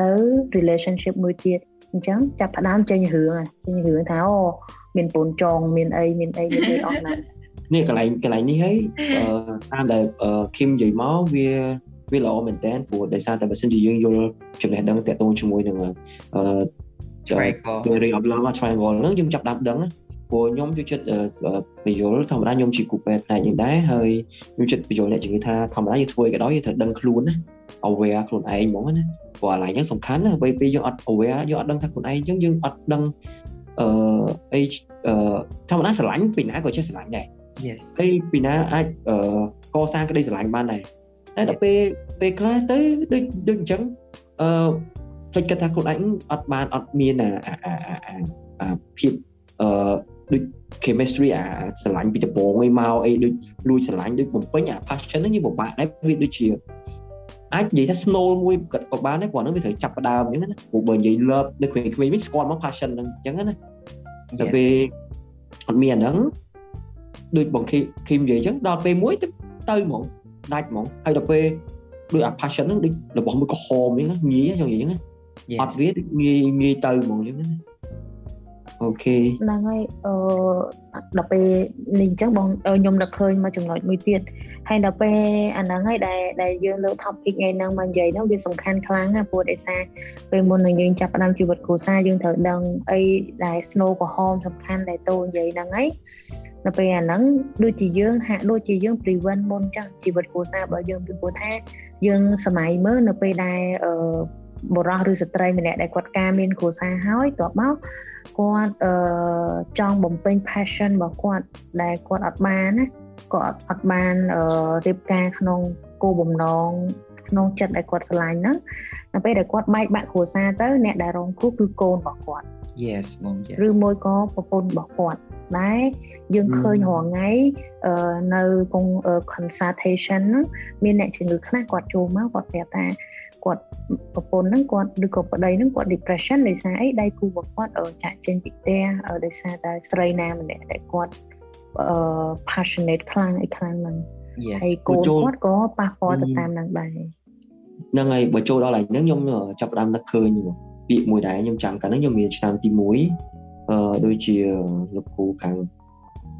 ទៅ relationship មួយទៀតអញ្ចឹងចាប់ផ្ដើមចេញរឿងចេញរឿងថាអូមានពូនចងមានអីមានអីមានអីអស់ហ្នឹង
នេះកន្លែងកន្លែងនេះហើយតាមដែលឃឹមនិយាយមកវាវាល្អមែនតើព្រោះដោយសារតែបើសិនជាយើងយល់ចំណេះដឹងតាក់ទងជាមួយនឹងអឺ
triangle
theory of love triangle ហ្នឹងយើងចាប់ដាប់ដឹងព្រោះខ្ញុំជួយចិត្តបញ្យល់ធម្មតាខ្ញុំជាគូពេទ្យផ្នែកនេះដែរហើយខ្ញុំចិត្តបញ្យល់អ្នកជំងឺថាធម្មតាយើងធ្វើក៏ដោយយើងត្រូវដឹងខ្លួនណា aware ខ្លួនឯងហ្មងណាព្រោះអាឡៃហ្នឹងសំខាន់ណាពេលពេលយើងអត់ aware យើងអត់ដឹងថាខ្លួនឯងអញ្ចឹងយើងអត់ដឹងអឺអីធម្មតាស្រឡាញ់ពីណាក៏ចេះស្រឡាញ់ដែរ
yes
ហើយពីណាអាចកសាងក្តីស្រឡាញ់បានដែរតែដល់ពេលពេលខ្លះទៅដូចដូចអញ្ចឹងអឺភ្លេចគិតថាខ្លួនឯងអត់បានអត់មានអាអាអាភាពអឺដូច chemistry អាស្រឡាញ់ពីដំបូងឯមកអីដូចលួចស្រឡាញ់ដូចបំពេញអា passion ហ្នឹងវាពិបាកដែរវាដូចជាអាចនិយាយថា snow មួយក៏បានដែរព្រោះហ្នឹងវាត្រូវចាប់ផ្ដើមអញ្ចឹងណាព្រោះបើនិយាយ love នៅក្មេងៗវិញស្គាល់មក passion ហ្នឹងអញ្ចឹងណាដល់ពេលអត់មានអាហ្នឹង ដូចបងឃីឃីមនិយាយអញ្ចឹងដល់ពេលមួយទៅទៅហ្មងដាច់ហ្មងហើយដល់ពេលដូចអា passion ហ្នឹងដូចរបស់មួយក្រហមអញ្ចឹងងាយចង់និយាយអញ្ចឹងអត់វាងាយងាយទៅហ្មងអញ្ចឹងណាអូខេ
ហ្នឹងហើយអឺដល់ពេលនេះអញ្ចឹងបងខ្ញុំនឹកឃើញមកចំណុចមួយទៀតហើយដល់ពេលអាហ្នឹងហើយដែលដែលយើងលើក topic ថ្ងៃហ្នឹងមកនិយាយហ្នឹងវាសំខាន់ខ្លាំងណាព្រោះដោយសារពេលមុននឹងយើងចាប់ផ្ដើមជីវិតគ្រួសារយើងត្រូវដឹងអីដែល snow ក្រហមសំខាន់ដែលតូននិយាយហ្នឹងហើយ នៅពេលអាហ្នឹងដូចជាយើងហាក់ដូចជាយើង prevent មុនចឹងជីវិតគ្រួសាររបស់យើងពីព្រោះថាយើងសម័យមើលនៅពេលដែលអឺបុរសឬស្ត្រីម្នាក់ដែលគាត់ការមានគ្រួសារហើយតបមកគាត់អឺចង់បំពេញ passion របស់គាត់ដែលគាត់អត់បានណាគាត់អត់បានអឺរៀបការក្នុងគោលបំណងក្នុងចិត្តដែលគាត់ស្រឡាញ់ហ្នឹងនៅពេលដែលគាត់បែកបាក់គ្រួសារទៅអ្នកដែលរងគ្រោះគឺកូនរបស់គាត់
yes បង yes
ឬមួយក៏ប្រពន្ធរបស់គាត់ ដែរយើងឃើញរងថ្ងៃនៅកង consultation ហ្នឹងមានអ្នកជំងឺខ្លះគាត់ចូលមកគាត់ប្រាប់ថាគាត់ប្រពន្ធហ្នឹងគាត់ឬក៏ប្តីហ្នឹងគាត់ depression ដោយសារអីដៃគូរបស់គាត់ចាក់ចេញពីផ្ទះដោយសារតែស្រីណាម្នាក់ដែលគាត់ passionate ខ្លាំងអីខ្លាំងហ្នឹងហើយកូនគាត់ក៏ប៉ះពាល់ទៅតាមហ្នឹងដែរ
ហ្នឹងហើយបើចូលដល់ឡើងហ្នឹងខ្ញុំចាប់ផ្ដើមនឹកឃើញពាក្យមួយដែរខ្ញុំចាំកាលហ្នឹងខ្ញុំមានឆ្នាំទី1អឺ ដូចជាលោកគ្រូខាង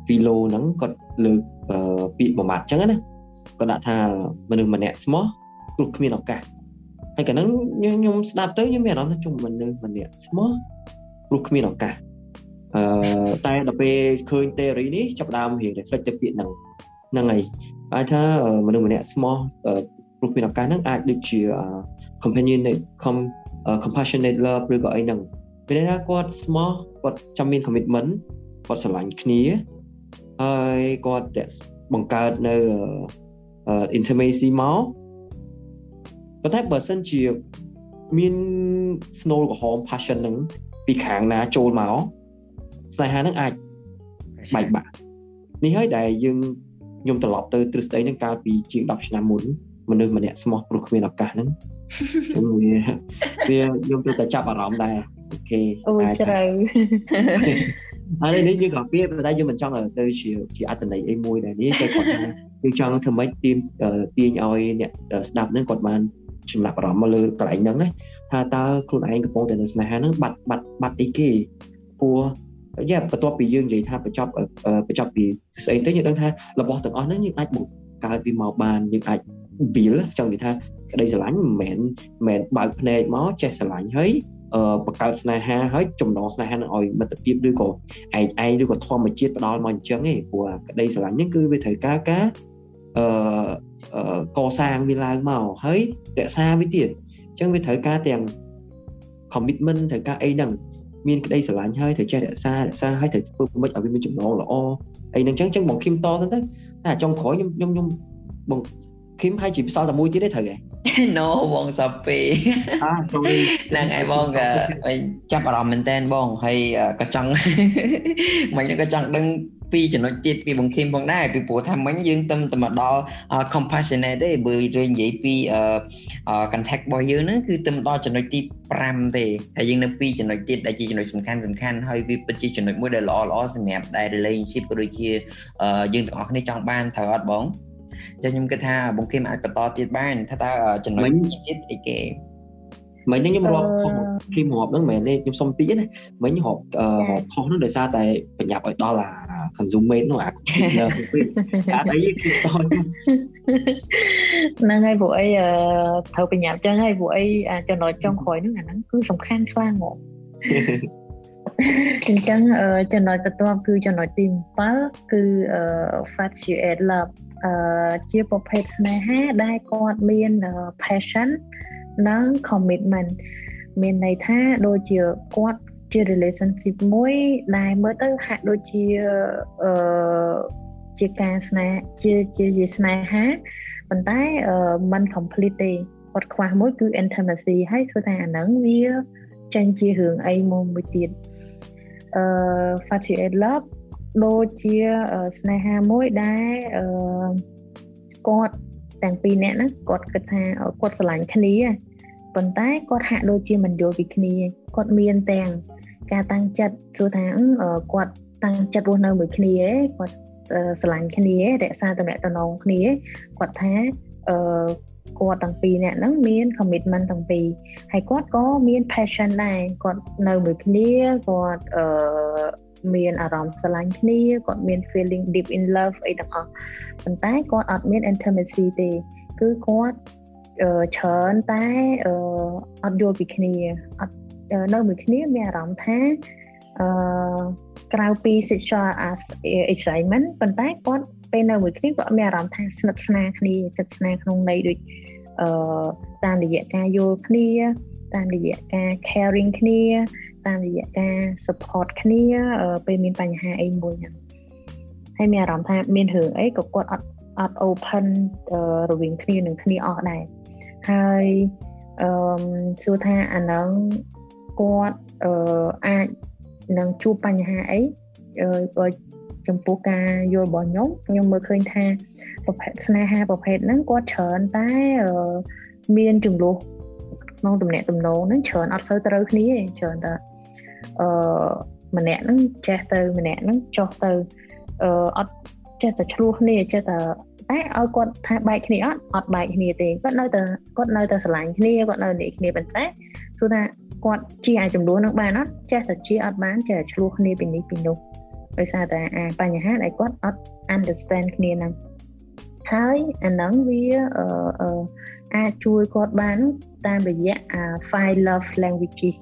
ហ្វីឡូហ្នឹងគាត់លើកពាក្យមួយម៉ាត់អញ្ចឹងណាគាត់ដាក់ថាមនុស្សម្នាក់ស្មោះព្រោះគ្មានឱកាសហើយកណ្ដឹងខ្ញុំស្ដាប់ទៅខ្ញុំមានអារម្មណ៍ថាជុំមនុស្សម្នាក់ស្មោះព្រោះគ្មានឱកាសអឺតែដល់ពេលឃើញ theory នេះចាប់ដើមរៀង reflect ទៅពាក្យហ្នឹងហ្នឹងហើយអាចថាមនុស្សម្នាក់ស្មោះព្រោះគ្មានឱកាសហ្នឹងអាចដូចជា companionate compassionate love ឬក៏អីហ្នឹង ពេលថាគាត់ស្មោះគាត់ចង់មាន commitment គាត់ស្រឡាញ់គ្នាហើយគាត់បង្កើតនៅ intimacy មកប៉ុន្តែបើសិនជាមាន snow ក្រហម passion នឹងពីខាងណាចូលមកស្នេហានឹងអាចបែកបាក់នេះហើយដែលយើងខ្ញុំត្រឡប់ទៅទ្រឹស្ដីនឹងកាលពីជាង10ឆ្នាំមុនមនុស្សម្នាក់ស្មោះព្រោះគ្មានឱកាសហ្នឹងខ្ញុំវាវាខ្ញុំទៅតែចាប់អារម្មណ៍ដែរ អូខេ
អូជ្រៅ
ហើយនេះយើងក៏ពីប៉ុន្តែយើងមិនចង់ទៅជាជាអត្តន័យអីមួយដែរនេះតែគាត់ថាយើងចង់ធ្វើម៉េចទាញទាញឲ្យអ្នកស្ដាប់ហ្នឹងគាត់បានចំណាប់អារម្មណ៍មកលើកន្លែងហ្នឹងណាថាតើខ្លួនឯងកំពុងតែនៅស្នេហាហ្នឹងបាត់បាត់បាត់អីគេព្រោះយ៉ាបន្ទាប់ពីយើងនិយាយថាបញ្ចប់បញ្ចប់ពីស្អីទៅយើងដឹងថារបស់ទាំងអស់ហ្នឹងយើងអាចបង្កើតវាមកបានយើងអាច build ចង់និយាយថាក្តីស្រឡាញ់មិនមែនមិនមែនបើកភ្នែកមកចេះស្រឡាញ់ហើយអឺ បង្កើតស្នេហាហើយចំណងស្នេហានឹងឲ្យមិត្តភាពឬក៏ឯងឯងឬក៏ធម្មជាតិផ្ដល់មកអញ្ចឹងឯងព្រោះក្តីស្រឡាញ់ហ្នឹងគឺវាត្រូវការការអឺកសាងវាឡើងមកហើយរក្សាវាទៀតអញ្ចឹងវាត្រូវការទាំង commitment ត្រូវការអីហ្នឹងមានក្តីស្រឡាញ់ហើយត្រូវចេះរក្សារក្សាហើយត្រូវធ្វើមិនឲ្យវាមានចំណងល្អអីហ្នឹងអញ្ចឹងអញ្ចឹងបងឃឹមតទៅទៅតែចុងក្រោយខ្ញុំខ្ញុំខ្ញុំបងឃឹមហើយជាផ្សល់តែមួយទៀតទេត្រូវហ៎
no បងសាពីហ្នឹងឯងបងក៏ចាប់អារម្មណ៍មែនតើបងហើយក៏ចង់មិញក៏ចង់ដឹងពីចំណុចទៀតពីបង្ខំផងដែរពីព្រោះថាមិញយើងទៅទៅមកដល់ compassionate ទេបើយើងនិយាយពី contact របស់យើងហ្នឹងគឺទៅដល់ចំណុចទី5ទេហើយយើងនៅពីចំណុចទៀតដែលជាចំណុចសំខាន់សំខាន់ហើយវាពិតជាចំណុចមួយដែលល្អល្អសម្រាប់ដែល relationship ក៏ដូចជាយើងទាំងអស់គ្នាចង់បានត្រូវអត់បង ចឹងខ្ញុំគិតថាបងគឹមអាចបន្តទៀតបានថាតើចំណុចទៀតអីគេ
មិញខ្ញុំរាប់ខុសគីមរាប់ហ្នឹងមិនមែនទេខ្ញុំសុំតិចណាមិញរាប់ខុសហ្នឹងដោយសារតែបញ្ញាប់ឲ្យដល់អា consumer នោះអា computer ពេកអត់អីគឺត
ហ្នឹងហើយពួកអីត្រូវបញ្ញាប់ចឹងហើយពួកអីចំណុចចុងក្រោយហ្នឹងអាហ្នឹងគឺសំខាន់ខ្លាំងហ្មងអញ្ចឹងចំណុចបន្ទាប់គឺចំណុចទី7គឺ infatuate love អឺ ជាប្រភេទស្នេហាដែលគាត់មាន passion និង commitment មានន័យថាដូចជាគាត់ជា relationship មួយដែលមើលទៅហាក់ដូចជាអឺជាការស្នេហ៍ជាជាជាស្នេហាប៉ុន្តែมัน complete ទេគាត់ខ្វះមួយគឺ intimacy ហើយគឺថាអាហ្នឹងវាចេញជារឿងអីមួយមួយទៀតអឺ Fatty Love ដូចជាស្នេហាមួយដែលអឺគាត់ទាំងពីរនាក់ហ្នឹងគាត់គិតថាគាត់ស្រឡាញ់គ្នាប៉ុន្តែគាត់ហាក់ដូចជាមិនយល់ពីគ្នាគាត់មានទាំងការតាំងចិត្តសួរថាគាត់តាំងចិត្តរស់នៅមួយគ្នាគាត់ស្រឡាញ់គ្នារក្សាតំណែងតំណងគ្នាគាត់ថាអឺគាត់ទាំងពីរនាក់ហ្នឹងមាន commitment ទាំងពីរហើយគាត់ក៏មាន passion ដែរគាត់នៅមួយគ្នាគាត់អឺ មានអារម្មណ៍ស្រឡាញ់គ្នាគាត់មាន feeling deep in love អីទាំងអស់ប៉ុន្តែគាត់អត់មាន intimacy ទេគឺគាត់ច្រើនតែអត់យល់ពីគ្នាអត់នៅមួយគ្នាមានអារម្មណ៍ថាអឺក្រៅពី sexual excitement ប៉ុន្តែគាត់ពេលនៅមួយគ្នាគាត់មានអារម្មណ៍ថាស្និទ្ធស្នាលគ្នាស្និទ្ធស្នាលក្នុងន័យដូចអឺតាមរយៈការយល់គ្នាតាមរយៈការ caring គ្នា តាមរយៈការ support គ្នាពេលមានបញ្ហាអីមួយហ្នឹងហើយមានអារម្មណ៍ថាមានរឿងអីក៏គាត់អត់អត់ open រវាងគ្នានឹងគ្នាអស់ដែរហើយអឺសួរថាអាហ្នឹងគាត់អឺអាចនឹងជួបបញ្ហាអីអឺចំពោះការយល់របស់ខ្ញុំខ្ញុំមើលឃើញថាប្រភេទស្នេហាប្រភេទហ្នឹងគាត់ច្រើនតែមានចំនួនក្នុងទំនាក់ទំនងហ្នឹងច្រើនអត់សូវត្រូវគ្នាទេច្រើនតែ អឺម្នាក់ហ្នឹងចេះទៅម្នាក់ហ្នឹងចុះទៅអឺអត់ចេះតែឆ្លោះគ្នាចេះតែតែឲ្យគាត់ថាបែកគ្នាអត់អត់បែកគ្នាទេគាត់នៅតែគាត់នៅតែស្រឡាញ់គ្នាគាត់នៅនេះគ្នាប៉ុន្តែគឺថាគាត់ជាអាចចំនួននឹងបានអត់ចេះតែជាអត់បានចេះតែឆ្លោះគ្នាពីនេះពីនោះដោយសារតែអាបញ្ហាដែលគាត់អត់ understand គ្នាហ្នឹងហហើយអាហ្នឹងវាអឺអាចជួយគាត់បានតាមរយៈអា five love languages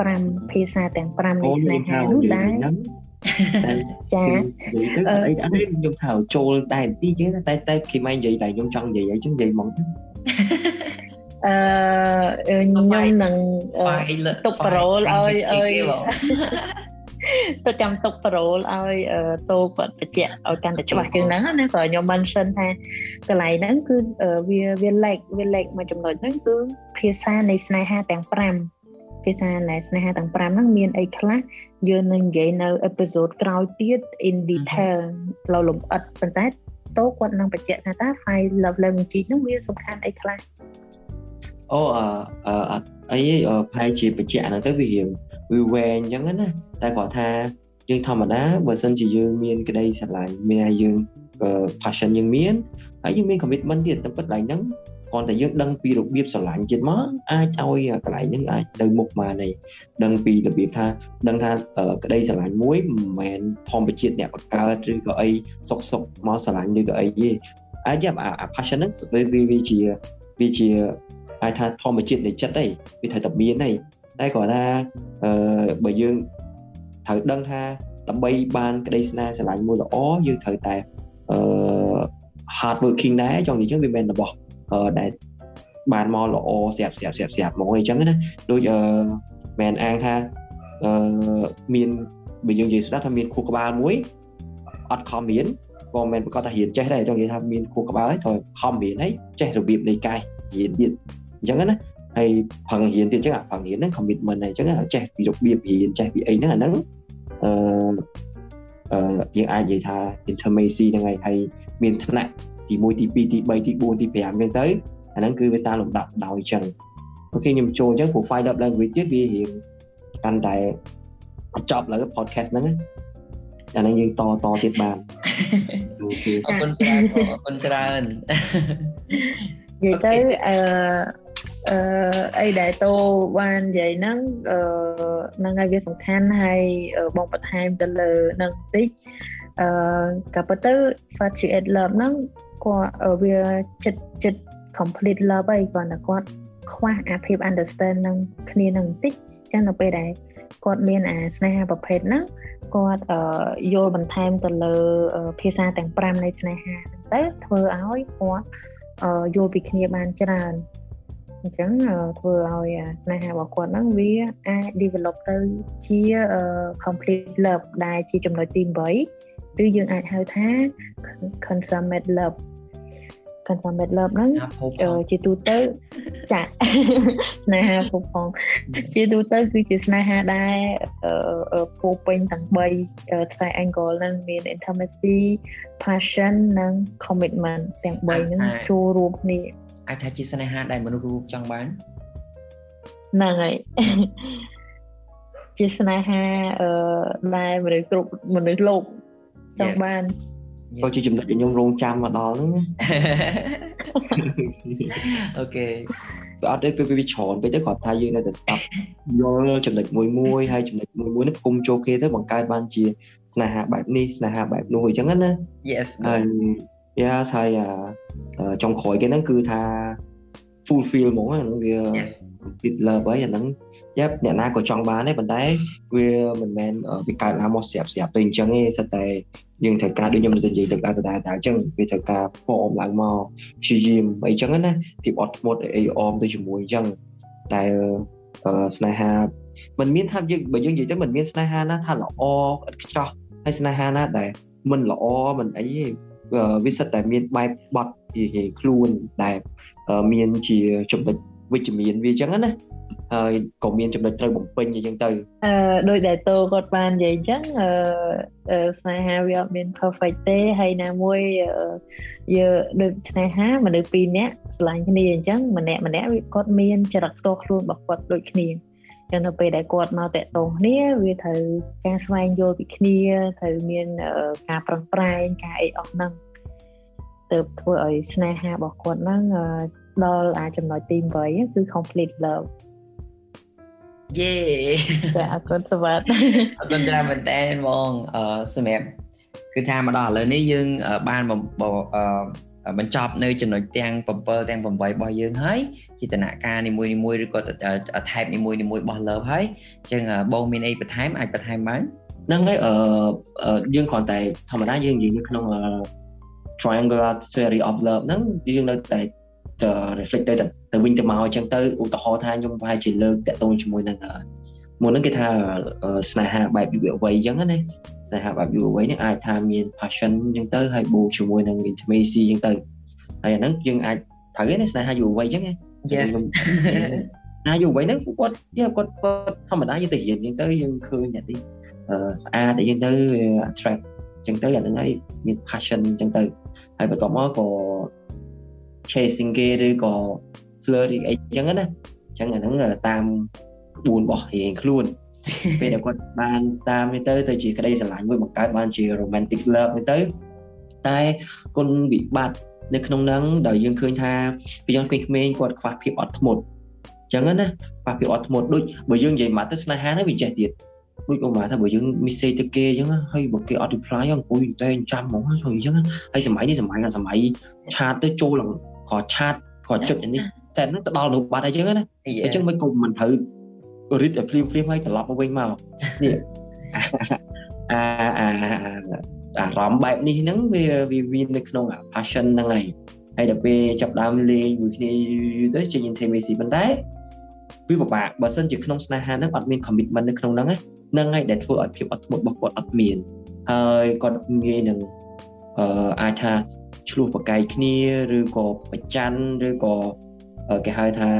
5ភាសាទាំង5នៃស្នេហានោះដែរចា
និយាយទៅអីអត់ខ្ញុំថាចូលតែបន្តិចចឹងតែតែគេមិននិយាយតែខ្ញុំចង់និយាយអីចឹងនិយាយហ្មង
អឺខ្ញុំនឹងទុកប្រូលឲ្យឲ្យទៅចាំទុកប្រូលឲ្យតូគាត់បញ្ជាក់ឲ្យកាន់តែច្បាស់ជាងហ្នឹងណាក៏ខ្ញុំ mention ថាកន្លែងហ្នឹងគឺវាវាលេខវាលេខមួយចំណុចហ្នឹងគឺភាសានៃស្នេហាទាំង5 ភាសានៃស្នេហាទាំង5ហ្នឹងមានអីខ្លះយើងនឹងនិយាយនៅអេពីសូតក្រោយទៀត in detail ផ្លូវលំអិតប៉ុន្តែតូគាត់នឹងបញ្ជាក់ថាតើ file love language ហ្នឹងវាសំខាន់អីខ្លះ
អូអឺអីផែជាបញ្ជាក់ហ្នឹងទៅវារៀងវាវែងអញ្ចឹងណាតែគាត់ថាយើងធម្មតាបើសិនជាយើងមានក្តីស្រឡាញ់មានឲ្យយើង passion យើងមានហើយយើងមាន commitment ទៀតតែពិតឡើងហ្នឹង គ្រាន់តែយើងដឹងពីរបៀបស្រឡាញ់ចិត្តមកអាចឲ្យកន្លែងហ្នឹងអាចទៅមុខបានហើយដឹងពីរបៀបថាដឹងថាក្តីស្រឡាញ់មួយមិនមែនធម្មជាតិអ្នកបង្កើតឬក៏អីសុកសុកមកស្រឡាញ់ឬក៏អីទេអាចយ៉ាអា passion ហ្នឹងវាវាជាវាជាអាចថាធម្មជាតិនៃចិត្តអីវាត្រូវតែមានអីតែគាត់ថាអឺបើយើងត្រូវដឹងថាដើម្បីបានក្តីស្នេហ៍ស្រឡាញ់មួយល្អយើងត្រូវតែអឺ hard working ដែរចង់និយាយចឹងវាមិនរបស់អឺ ដែលបានមកល្អស្រាប់ស្រាប់ស្រាប់ស្រាប់ហ្មងអញ្ចឹងណាដូចអឺមែនអាងថាអឺមានបើយើងនិយាយស្ដាប់ថាមានខួរក្បាលមួយអត់ខំរៀនក៏មិនប្រកាសថារៀនចេះដែរចង់និយាយថាមានខួរក្បាលហើយត្រូវខំរៀនហើយចេះរបៀបនៃកាយរៀនទៀតអញ្ចឹងណាហើយផឹងរៀនទៀតអញ្ចឹងអាផឹងរៀនហ្នឹង commitment ហើយអញ្ចឹងចេះពីរបៀបរៀនចេះពីអីហ្នឹងអាហ្នឹងអឺអឺយើងអាចនិយាយថា intimacy ហ្នឹងហើយហើយមានថ្នាក់ ទី1ទី2ទី3ទី4ទី5អញ្ចឹងទៅអាហ្នឹងគឺវាតាមលំដាប់ដោយអញ្ចឹងអូខេខ្ញុំចូលអញ្ចឹង profile up language ទៀតវារៀងកាន់តែចប់លើ podcast ហ្នឹងអាហ្នឹងយើងតតទៀតបាន
អូខេអរគុណច្រើនអរគុណច្រើន
និយាយទៅអឺអឺអីដែលតោបាននិយាយហ្នឹងអឺហ្នឹងហើយវាសំខាន់ហើយបងបន្ថែមទៅលើនឹងតិចអឺក៏ប៉ុន្តែ Fatiate Love ហ្នឹង គាត់វាចិត្តចិត្ត complete love ហើយគាត់តែគាត់ខ្វះអាភាព understand នឹងគ្នានឹងបន្តិចចឹងនៅពេលដែលគាត់មានអាស្នេហាប្រភេទហ្នឹងគាត់យល់បន្ថែមទៅលើភាសាទាំង5នៃស្នេហាហ្នឹងទៅធ្វើឲ្យគាត់យល់ពីគ្នាបានច្រើនអញ្ចឹងធ្វើឲ្យស្នេហារបស់គាត់ហ្នឹងវាអាច develop ទៅជា complete love ដែលជាចំណុចទី8 ឬយើងអាចហៅថា consummate love consummate love ហ្នឹងជាទូទៅចាស្នេហាពុកផងជាទូទៅគឺជាស្នេហាដែលពោពេញទាំង3 triangle ហ្នឹងមាន intimacy passion និង commitment ទាំង3ហ្នឹងចូលរួមគ្នា
អាចថាជាស្នេហាដែលមនុស្សរូបចង់បាន
ហ្នឹងហើយជាស្នេហាអឺដែលមនុស្សគ្រប់មនុស្សលោក ចង់បាន
ក៏ជាចំណុចដែលខ្ញុំរងចាំមកដល់ហ្នឹង
អូខេ
វាអត់ទេពេលវាច្រើនពេកទៅគាត់ថាយើងនៅតែស្ដាប់យល់ចំណុចមួយមួយហើយចំណុចមួយមួយនេះគុំចូលគ្នាទៅបង្កើតបានជាស្នេហាបែបនេះស្នេហាបែបនោះអញ្ចឹងណា
Yes
ហើយ Yes ហើយចុងក្រោយគេហ្នឹងគឺថា fulfill ហ្មងហ្នឹងវា complete love ហើយអាហ្នឹងយ៉ាប់អ្នកណាក៏ចង់បានដែរប៉ុន្តែវាមិនមែនវាកើតឡើងមកស្រាប់ស្រាប់ទៅអញ្ចឹងទេសិតតែយើងត្រូវការដូចខ្ញុំនិយាយទៅដល់ដដែលតែអញ្ចឹងវាត្រូវការហ្វមឡើងមកព្យាយាមអីចឹងណាភាពអត់ធ្មត់អីអមទៅជាមួយអញ្ចឹងតែស្នេហាมันមានថាយើងបើយើងនិយាយទៅมันមានស្នេហាណាថាល្អឥតខ្ចោះហើយស្នេហាណាដែលមិនល្អមិនអីទេវាសិតតែមានបែបបត់ជាខ្លួនដែលមានជាចំណុច វិជ្ជមានវាអញ្ចឹងណាហើយក៏មានចំណុចត្រូវបំពេញអញ្ចឹងទៅ
អឺដោយដែលតោគាត់បាននិយាយអញ្ចឹងអឺស្នេហាវាអត់មាន perfect ទេហើយណាមួយយើដូចស្នេហាមនុស្សពីរនាក់ឆ្លាញ់គ្នាអញ្ចឹងម្នាក់ម្នាក់វាគាត់មានចរិតផ្ទាល់ខ្លួនរបស់គាត់ដូចគ្នាចឹងនៅពេលដែលគាត់មកតាក់ទងគ្នាវាត្រូវការស្វែងយល់ពីគ្នាត្រូវមានការប្រឹងប្រែងការអីអស់ហ្នឹងទៅធ្វើឲ្យស្នេហារបស់គាត់ហ្នឹង ដល់អាចំណុចទី8គឺ complete love
យេ
ចាអរគុណសវត្ត
អរគុណច្រើនមែនតើហ្មងអឺសម្រាប់គឺថាមកដល់ឥឡូវនេះយើងបានអឺបញ្ចប់នៅចំណុចទាំង7ទាំង8របស់យើងហើយជាដំណាក់កាលនីមួយនីមួយឬក៏ថែបនីមួយនីមួយរបស់ love ហើយអញ្ចឹងបងមានអីបន្ថែមអាចបន្ថែមបាន
ហ្នឹងហើយអឺយើងគ្រាន់តែធម្មតាយើងនិយាយនៅក្នុង triangular theory of love ហ្នឹងយើងនៅតែទៅ reflect ទៅទៅវិញទៅមកអញ្ចឹងទៅឧទាហរណ៍ថាខ្ញុំប្រហែលជាលើកតកតូនជាមួយនឹងមុនហ្នឹងគេថាស្នេហាបែបយុវវ័យអញ្ចឹងណាស្នេហាបែបយុវវ័យនេះអាចថាមាន passion អញ្ចឹងទៅហើយបូកជាមួយនឹង intimacy អញ្ចឹងទៅហើយអាហ្នឹងយើងអាចត្រូវទេស្នេហាយុវវ័យអញ្ចឹងណា
Yes
ណាយុវវ័យហ្នឹងគាត់គាត់គាត់ធម្មតាយើងទៅរៀនអញ្ចឹងទៅយើងឃើញអ្នកនេះស្អាតអីចឹងទៅ attract អញ្ចឹងទៅអាហ្នឹងហើយមាន passion អញ្ចឹងទៅហើយបន្ទាប់មកក៏ chasing គេឬក៏ flirting អីចឹងណាអញ្ចឹងអាហ្នឹងតាមក្បួនរបស់រៀងខ្លួនពេលដែលគាត់បានតាមនេះទៅទៅជាក្តីស្រឡាញ់មួយបង្កើតបានជា romantic love នេះទៅតែគុណវិបត្តិនៅក្នុងហ្នឹងដែលយើងឃើញថាពីយើងក្មេងៗគាត់ខ្វះភាពអត់ធ្មត់អញ្ចឹងណាខ្វះភាពអត់ធ្មត់ដូចបើយើងនិយាយមកទៅស្នេហាហ្នឹងវាចេះទៀតដូចឧបមាថាបើយើង message ទៅគេអញ្ចឹងហើយបើគេអត់ reply អង្គុយតែចាំហ្មងហើយអញ្ចឹងហើយសម័យនេះសម័យសម័យឆាតទៅចូល ក៏ឆាតក៏ចុចនេះតែហ្នឹងទៅដល់រូបបាត់អីចឹងណាអញ្ចឹងមិនគុំមិនត្រូវរីតឲ្យភ្លាមភ្លាមហើយត្រឡប់មកវិញមកនេះអាអាអារម្មណ៍បែបនេះហ្នឹងវាវាមាននៅក្នុង passion ហ្នឹងហើយហើយដល់ពេលចាប់ដើមលេងមួយគ្នាយូរទៅចេញ intimacy ប៉ុន្តែវាពិបាកបើសិនជាក្នុងស្នេហាហ្នឹងអត់មាន commitment នៅក្នុងហ្នឹងហ្នឹងហើយដែលធ្វើឲ្យភាពអត់ធ្មត់របស់គាត់អត់មានហើយគាត់ងាយនឹងអឺអាចថា ឆ្លោះប្រកែកគ្នាឬក៏ប្រច័នឬក៏គេហៅថា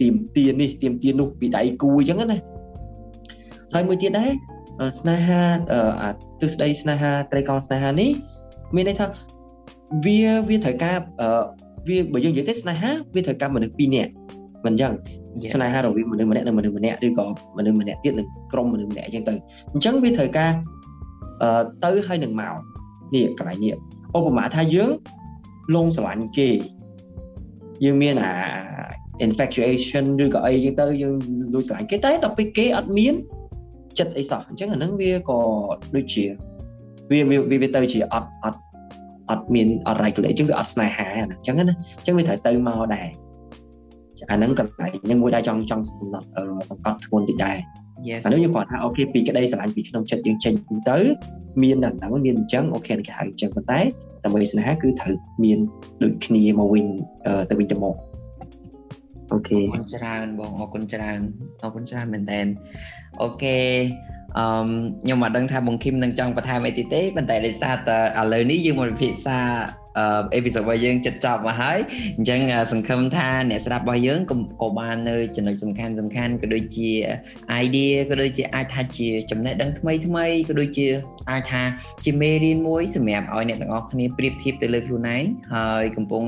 ទៀមទានេះទៀមទានោះពីដៃគូអញ្ចឹងណាហើយមួយទៀតដែរស្នេហាអាទស្សនៈស្នេហាត្រីកោណស្នេហានេះមានន័យថាវាវាត្រូវការវាបើយើងនិយាយទៅស្នេហាវាត្រូវការមនុស្សពីរនាក់មិនអញ្ចឹងស្នេហារវាងមនុស្សម្នាក់និងមនុស្សម្នាក់ឬក៏មនុស្សម្នាក់ទៀតនឹងក្រុមមនុស្សម្នាក់អញ្ចឹងទៅអញ្ចឹងវាត្រូវការទៅហើយនឹងមកនេះកន្លែងនេះ ឧបមាថាយើងលងស្រឡាញ់គេយើងមានអា infatuation ឬក៏អីចឹងទៅយើងលួចស្រឡាញ់គេតែដល់ពេលគេអត់មានចិត្តអីសោះអញ្ចឹងអាហ្នឹងវាក៏ដូចជាវាវាវាទៅជាអត់អត់អត់មានអត់ regulate ចឹងវាអត់ស្នេហាណាអញ្ចឹងណាអញ្ចឹងវាត្រូវទៅមកដែរអាហ្នឹងកន្លែងហ្នឹងមួយដែរចង់ចង់សំណត់សង្កត់ធ្ងន់តិចដែរ អានោះយើងគាត់ថា okay ពីក្តីស្រឡាញ់ពីក្នុងចិត្តយើងចេញទៅមានដល់ហ្នឹងមានអញ្ចឹង okay គេហៅអញ្ចឹងប៉ុន្តែដើម្បីស្នេហាគឺត្រូវមានដូចគ្នាមកវិញទៅវិញទៅមក okay
អរគុណច្រើនបងអរគុណច្រើនអរគុណច្រើនមែនតើ okay អឺខ្ញុំមិនដឹងថាបងឃឹមនឹងចង់បន្ថែមអីទៀតទេប៉ុន្តែដោយសារតែឥឡូវនេះយើងមកពិភាក្សា អេពីសូតរបស់យើងចិត្តចប់មកហើយអញ្ចឹងសង្ឃឹមថាអ្នកស្ដាប់របស់យើងក៏បាននៅចំណុចសំខាន់សំខាន់ក៏ដូចជា idea ក៏ដូចជាអាចថាជាចំណេះដឹងថ្មីថ្មីក៏ដូចជាអាចថាជាមេរៀនមួយសម្រាប់ឲ្យអ្នកទាំងអស់គ្នាប្រៀបធៀបទៅលើខ្លួនឯងហើយកំពុង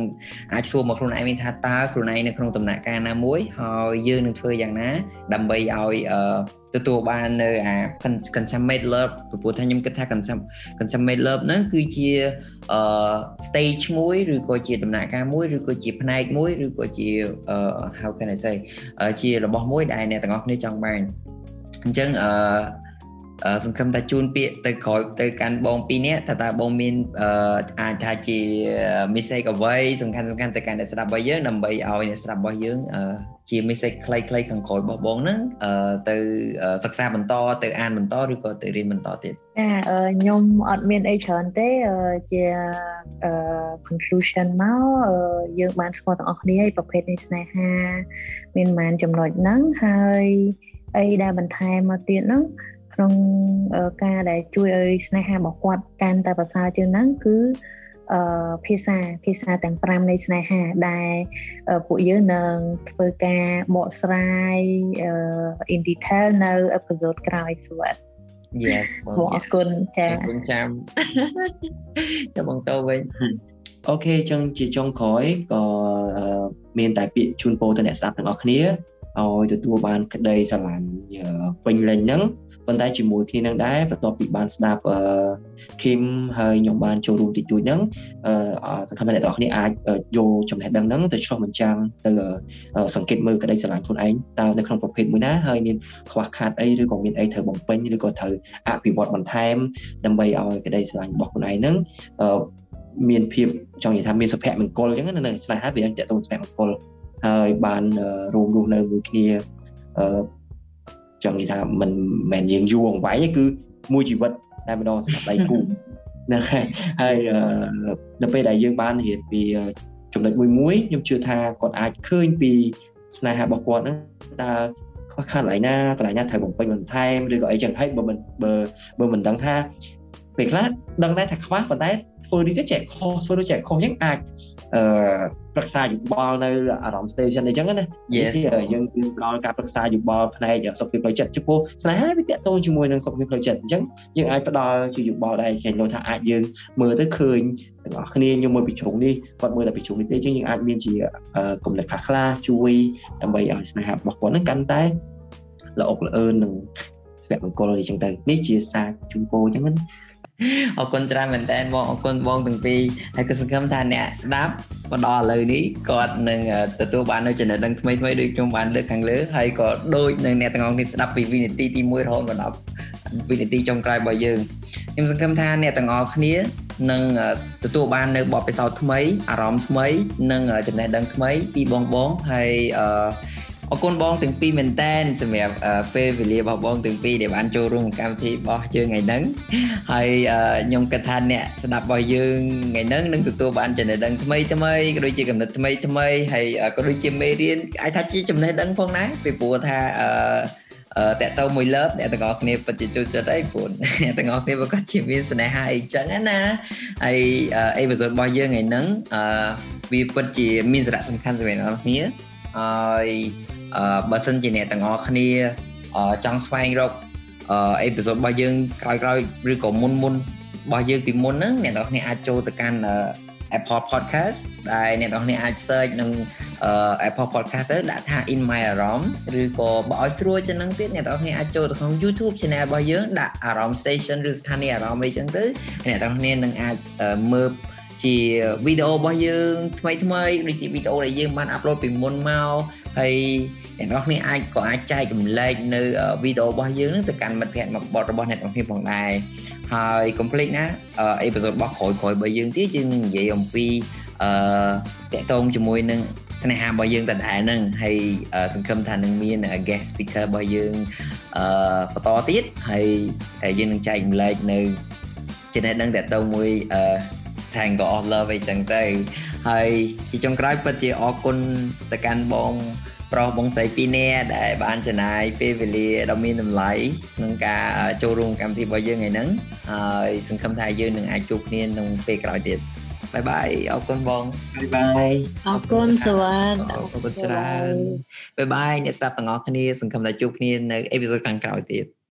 អាចសួរមកខ្លួនឯងវិញថាតើខ្លួនឯងនៅក្នុងដំណាក់កាលណាមួយហើយយើងនឹងធ្វើយ៉ាងណាដើម្បីឲ្យ ទទួលបាននៅអា consummate love ព្រោះថាខ្ញុំគិតថា consummate love ហ្នឹងគឺជាអឺ stage មួយឬក៏ជាដំណាក់កាលមួយឬក៏ជាផ្នែកមួយឬក៏ជាអឺ how can I say ជារបស់មួយដែលអ្នកទាំងអស់គ្នាចង់បានអញ្ចឹងអឺសង្ឃឹមថាជូនពាក្យទៅក្រោយទៅកាន់បងពីរនាក់ថាតើបងមានអាចថាជា message អ្វីសំខាន់សំខាន់ទៅកាន់អ្នកស្ដាប់របស់យើងដើម្បីឲ្យអ្នកស្ដាប់របស់យើង ជា message ខ្លីៗខាងក្រោយរបស់បងហ្នឹងទៅសិក្សាបន្តទៅអានបន្តឬក៏ទៅរៀនបន្តទៀត
ចាខ្ញុំអត់មានអីច្រើនទេជា conclusion មកយើងបានស្គាល់ទាំងអស់គ្នាប្រភេទនៃស្នេហា មានប្រហែលចំណុចហ្នឹងហើយអីដែលបន្ថែមមកទៀតហ្នឹងក្នុងការដែលជួយឲ្យស្នេហារបស់គាត់កាន់តែប្រសើរជាងហ្នឹងគឺ អឺភាសាភាសាទាំង5នៃស្នេហាដែលពួកយើងនឹងធ្វើការបកស្រាយអឺ in detail នៅ episode ក្រោយស្វាត់
Yes
បងអរគុណចា
អរគុណចាំចាំបងតទៅវិញ
អូខេចឹងជាចុងក្រោយក៏មានតែពាក្យជូនពរទៅអ្នកស្ដាប់ទាំងអស់គ្នាឲ្យទទួលបានក្តីស្រឡាញ់ពេញលេញហ្នឹង ប៉ុន្តែជាមួយគ្នានឹងដែរបន្ទាប់ពីបានស្ដាប់អឺឃីមហើយខ្ញុំបានចូលរួមតិចតួចហ្នឹងអឺសង្ឃឹមថាអ្នកទាំងអស់គ្នាអាចយកចំណេះដឹងហ្នឹងទៅឆ្លុះបញ្ចាំងទៅសង្កេតមើលក្តីស្រឡាញ់ខ្លួនឯងតើនៅក្នុងប្រភេទមួយណាហើយមានខ្វះខាតអីឬក៏មានអីត្រូវបំពេញឬក៏ត្រូវអភិវឌ្ឍបន្ថែមដើម្បីឲ្យក្តីស្រឡាញ់របស់ខ្លួនឯងហ្នឹងមានភាពចង់និយាយថាមានសុភមង្គលអញ្ចឹងណានៅស្នេហាវាតកតងសុភមង្គលហើយបានរួមរស់នៅមួយគ្នាអឺ ចង់និយាយថាមិនមែនយើងយូរអង្វែងទេគឺមួយជីវិតតែម្ដងសម្រាប់ដៃគូណាហើយនៅពេលដែលយើងបានរៀនពីចំណុចមួយមួយខ្ញុំជឿថាគាត់អាចឃើញពីស្នេហារបស់គាត់ហ្នឹងតើខ្វះខាតកន្លែងណាកន្លែងណាត្រូវបំពេញបន្ថែមឬក៏អីចឹងហើយបើមិនបើបើមិនដឹងថាពេលខ្លះដឹងដែរថាខ្វះប៉ុន្តែ ធ្វើនេះទៅចែកខុសធ្វើទៅចែកខុសអញ្ចឹងអាចអឺប្រឹក្សាយោបល់នៅអារម្មណ៍ station អញ្ចឹងណាយើងយើងផ្ដល់ការប្រឹក្សាយោបល់ផ្នែកសុខភាពផ្លូវចិត្តចំពោះស្នេហាវាតកតងជាមួយនឹងសុខភាពផ្លូវចិត្តអញ្ចឹងយើងអាចផ្ដល់ជាយោបល់ដែរគេនោះថាអាចយើងមើលទៅឃើញទាំងអស់គ្នាខ្ញុំមើលពីជ្រុងនេះគាត់មើលតែពីជ្រុងនេះទេអញ្ចឹងយើងអាចមានជាគំនិតខ្លះខ្លះជួយដើម្បីឲ្យស្នេហារបស់គាត់នឹងកាន់តែល្អអុកល្អឿននឹងសុភមង្គលអីចឹងទៅនេះជាសារជូនពរអញ្ចឹងណា
អរគុណច្រើនមែនតើបងអរគុណបងទាំងពីរហើយក៏សង្ឃឹមថាអ្នកស្ដាប់មកដល់ឥឡូវនេះគាត់នឹងទទួលបាននូវចំណេះដឹងថ្មីថ្មីដូចខ្ញុំបានលើកខាងលើហើយក៏ដូចនឹងអ្នកទាំងអស់គ្នាស្ដាប់ពីវិនាទីទី1រហូតមកដល់វិនាទីចុងក្រោយរបស់យើងខ្ញុំសង្ឃឹមថាអ្នកទាំងអស់គ្នានឹងទទួលបាននៅបទពិសោធន៍ថ្មីអារម្មណ៍ថ្មីនិងចំណេះដឹងថ្មីពីបងបងហើយអឺ អរគុណបងទាំងពីរមែនតែនសម្រាប់ពេលវេលារបស់បងទាំងពីរដែលបានចូលរួមកម្មវិធីរបស់យើងថ្ងៃហ្នឹងហើយខ្ញុំគិតថាអ្នកស្ដាប់របស់យើងថ្ងៃហ្នឹងនឹងទទួលបានចំណេះដឹងថ្មីថ្មីក៏ដូចជាកំណត់ថ្មីថ្មីហើយក៏ដូចជាមេរៀនអាចថាជាចំណេះដឹងផងដែរពីព្រោះថាអឺអឺតកតទៅមួយលើបអ្នកទាំងអស់គ្នាពិតជាចូលចិត្តអីព្រោះអ្នកទាំងអស់គ្នាប្រកាសជាមានស្នេហាអីចឹងណាហើយអេពីសូតរបស់យើងថ្ងៃហ្នឹងអឺវាពិតជាមានសារៈសំខាន់សម្រាប់អ្នកទាំងអស់គ្នាហើយ បើសិនជាអ្នកទាំងអស់គ្នាចង់ស្វែងរកអេពីសូតរបស់យើងក្រោយៗឬក៏មុនមុនរបស់យើងពីមុនហ្នឹងអ្នកទាំងអស់គ្នាអាចចូលទៅកាន់ Apple Podcast ដែលអ្នកទាំងអស់គ្នាអាច search នឹង Apple Podcast ទៅដាក់ថា In My Aram ឬក៏បើឲ្យស្រួលជាងហ្នឹងទៀតអ្នកទាំងអស់គ្នាអាចចូលទៅក្នុង YouTube Channel របស់យើងដាក់ Aram Station ឬស្ថានីយ៍អារម្មណ៍អីចឹងទៅអ្នកទាំងអស់គ្នានឹងអាចមើលជាវីដេអូរបស់យើងថ្មីថ្មីដូចជាវីដេអូដែលយើងបានអាប់ឡូតពីមុនមកហើយ អ្នកនរគ្នាអាចក៏អាចចែករំលែកនៅវីដេអូរបស់យើងនឹងទៅកាន់មិត្តភ័ក្តិមកបតរបស់អ្នកនរគ្នាផងដែរហើយកុំភ្លេចណាអេពីសូតរបស់ក្រោយក្រោយរបស់យើងទៀតយើងនឹងនិយាយអំពីអឺតកតងជាមួយនឹងស្នេហារបស់យើងដដែលហ្នឹងហើយសង្ឃឹមថានឹងមាន guest speaker របស់យើងអឺបន្តទៀតហើយយើងនឹងចែករំលែកនៅចំណេះដឹងតកតងមួយអឺ Triangle of Love អីចឹងទៅហើយជាចុងក្រោយពិតជាអរគុណទៅកាន់បង ប្រុសបងស្រីពីរនាក់ដែលបានចំណាយពេលវេលាដ៏មានតម្លៃក្នុងការចូលរួមកម្មវិធីរបស់យើងថ្ងៃហ្នឹងហើយសង្ឃឹមថាយើងនឹងអាចជួបគ្នាក្នុងពេលក្រោយទៀតបាយបាយអរគុណបង
បាយបាយ
អរគុណសវណ្ណ
អរគុណច្រើនបាយបាយអ្នកស្ដាប់ទាំងអស់គ្នាសង្ឃឹមថាជួបគ្នានៅអេពីសូតខាងក្រោយទៀត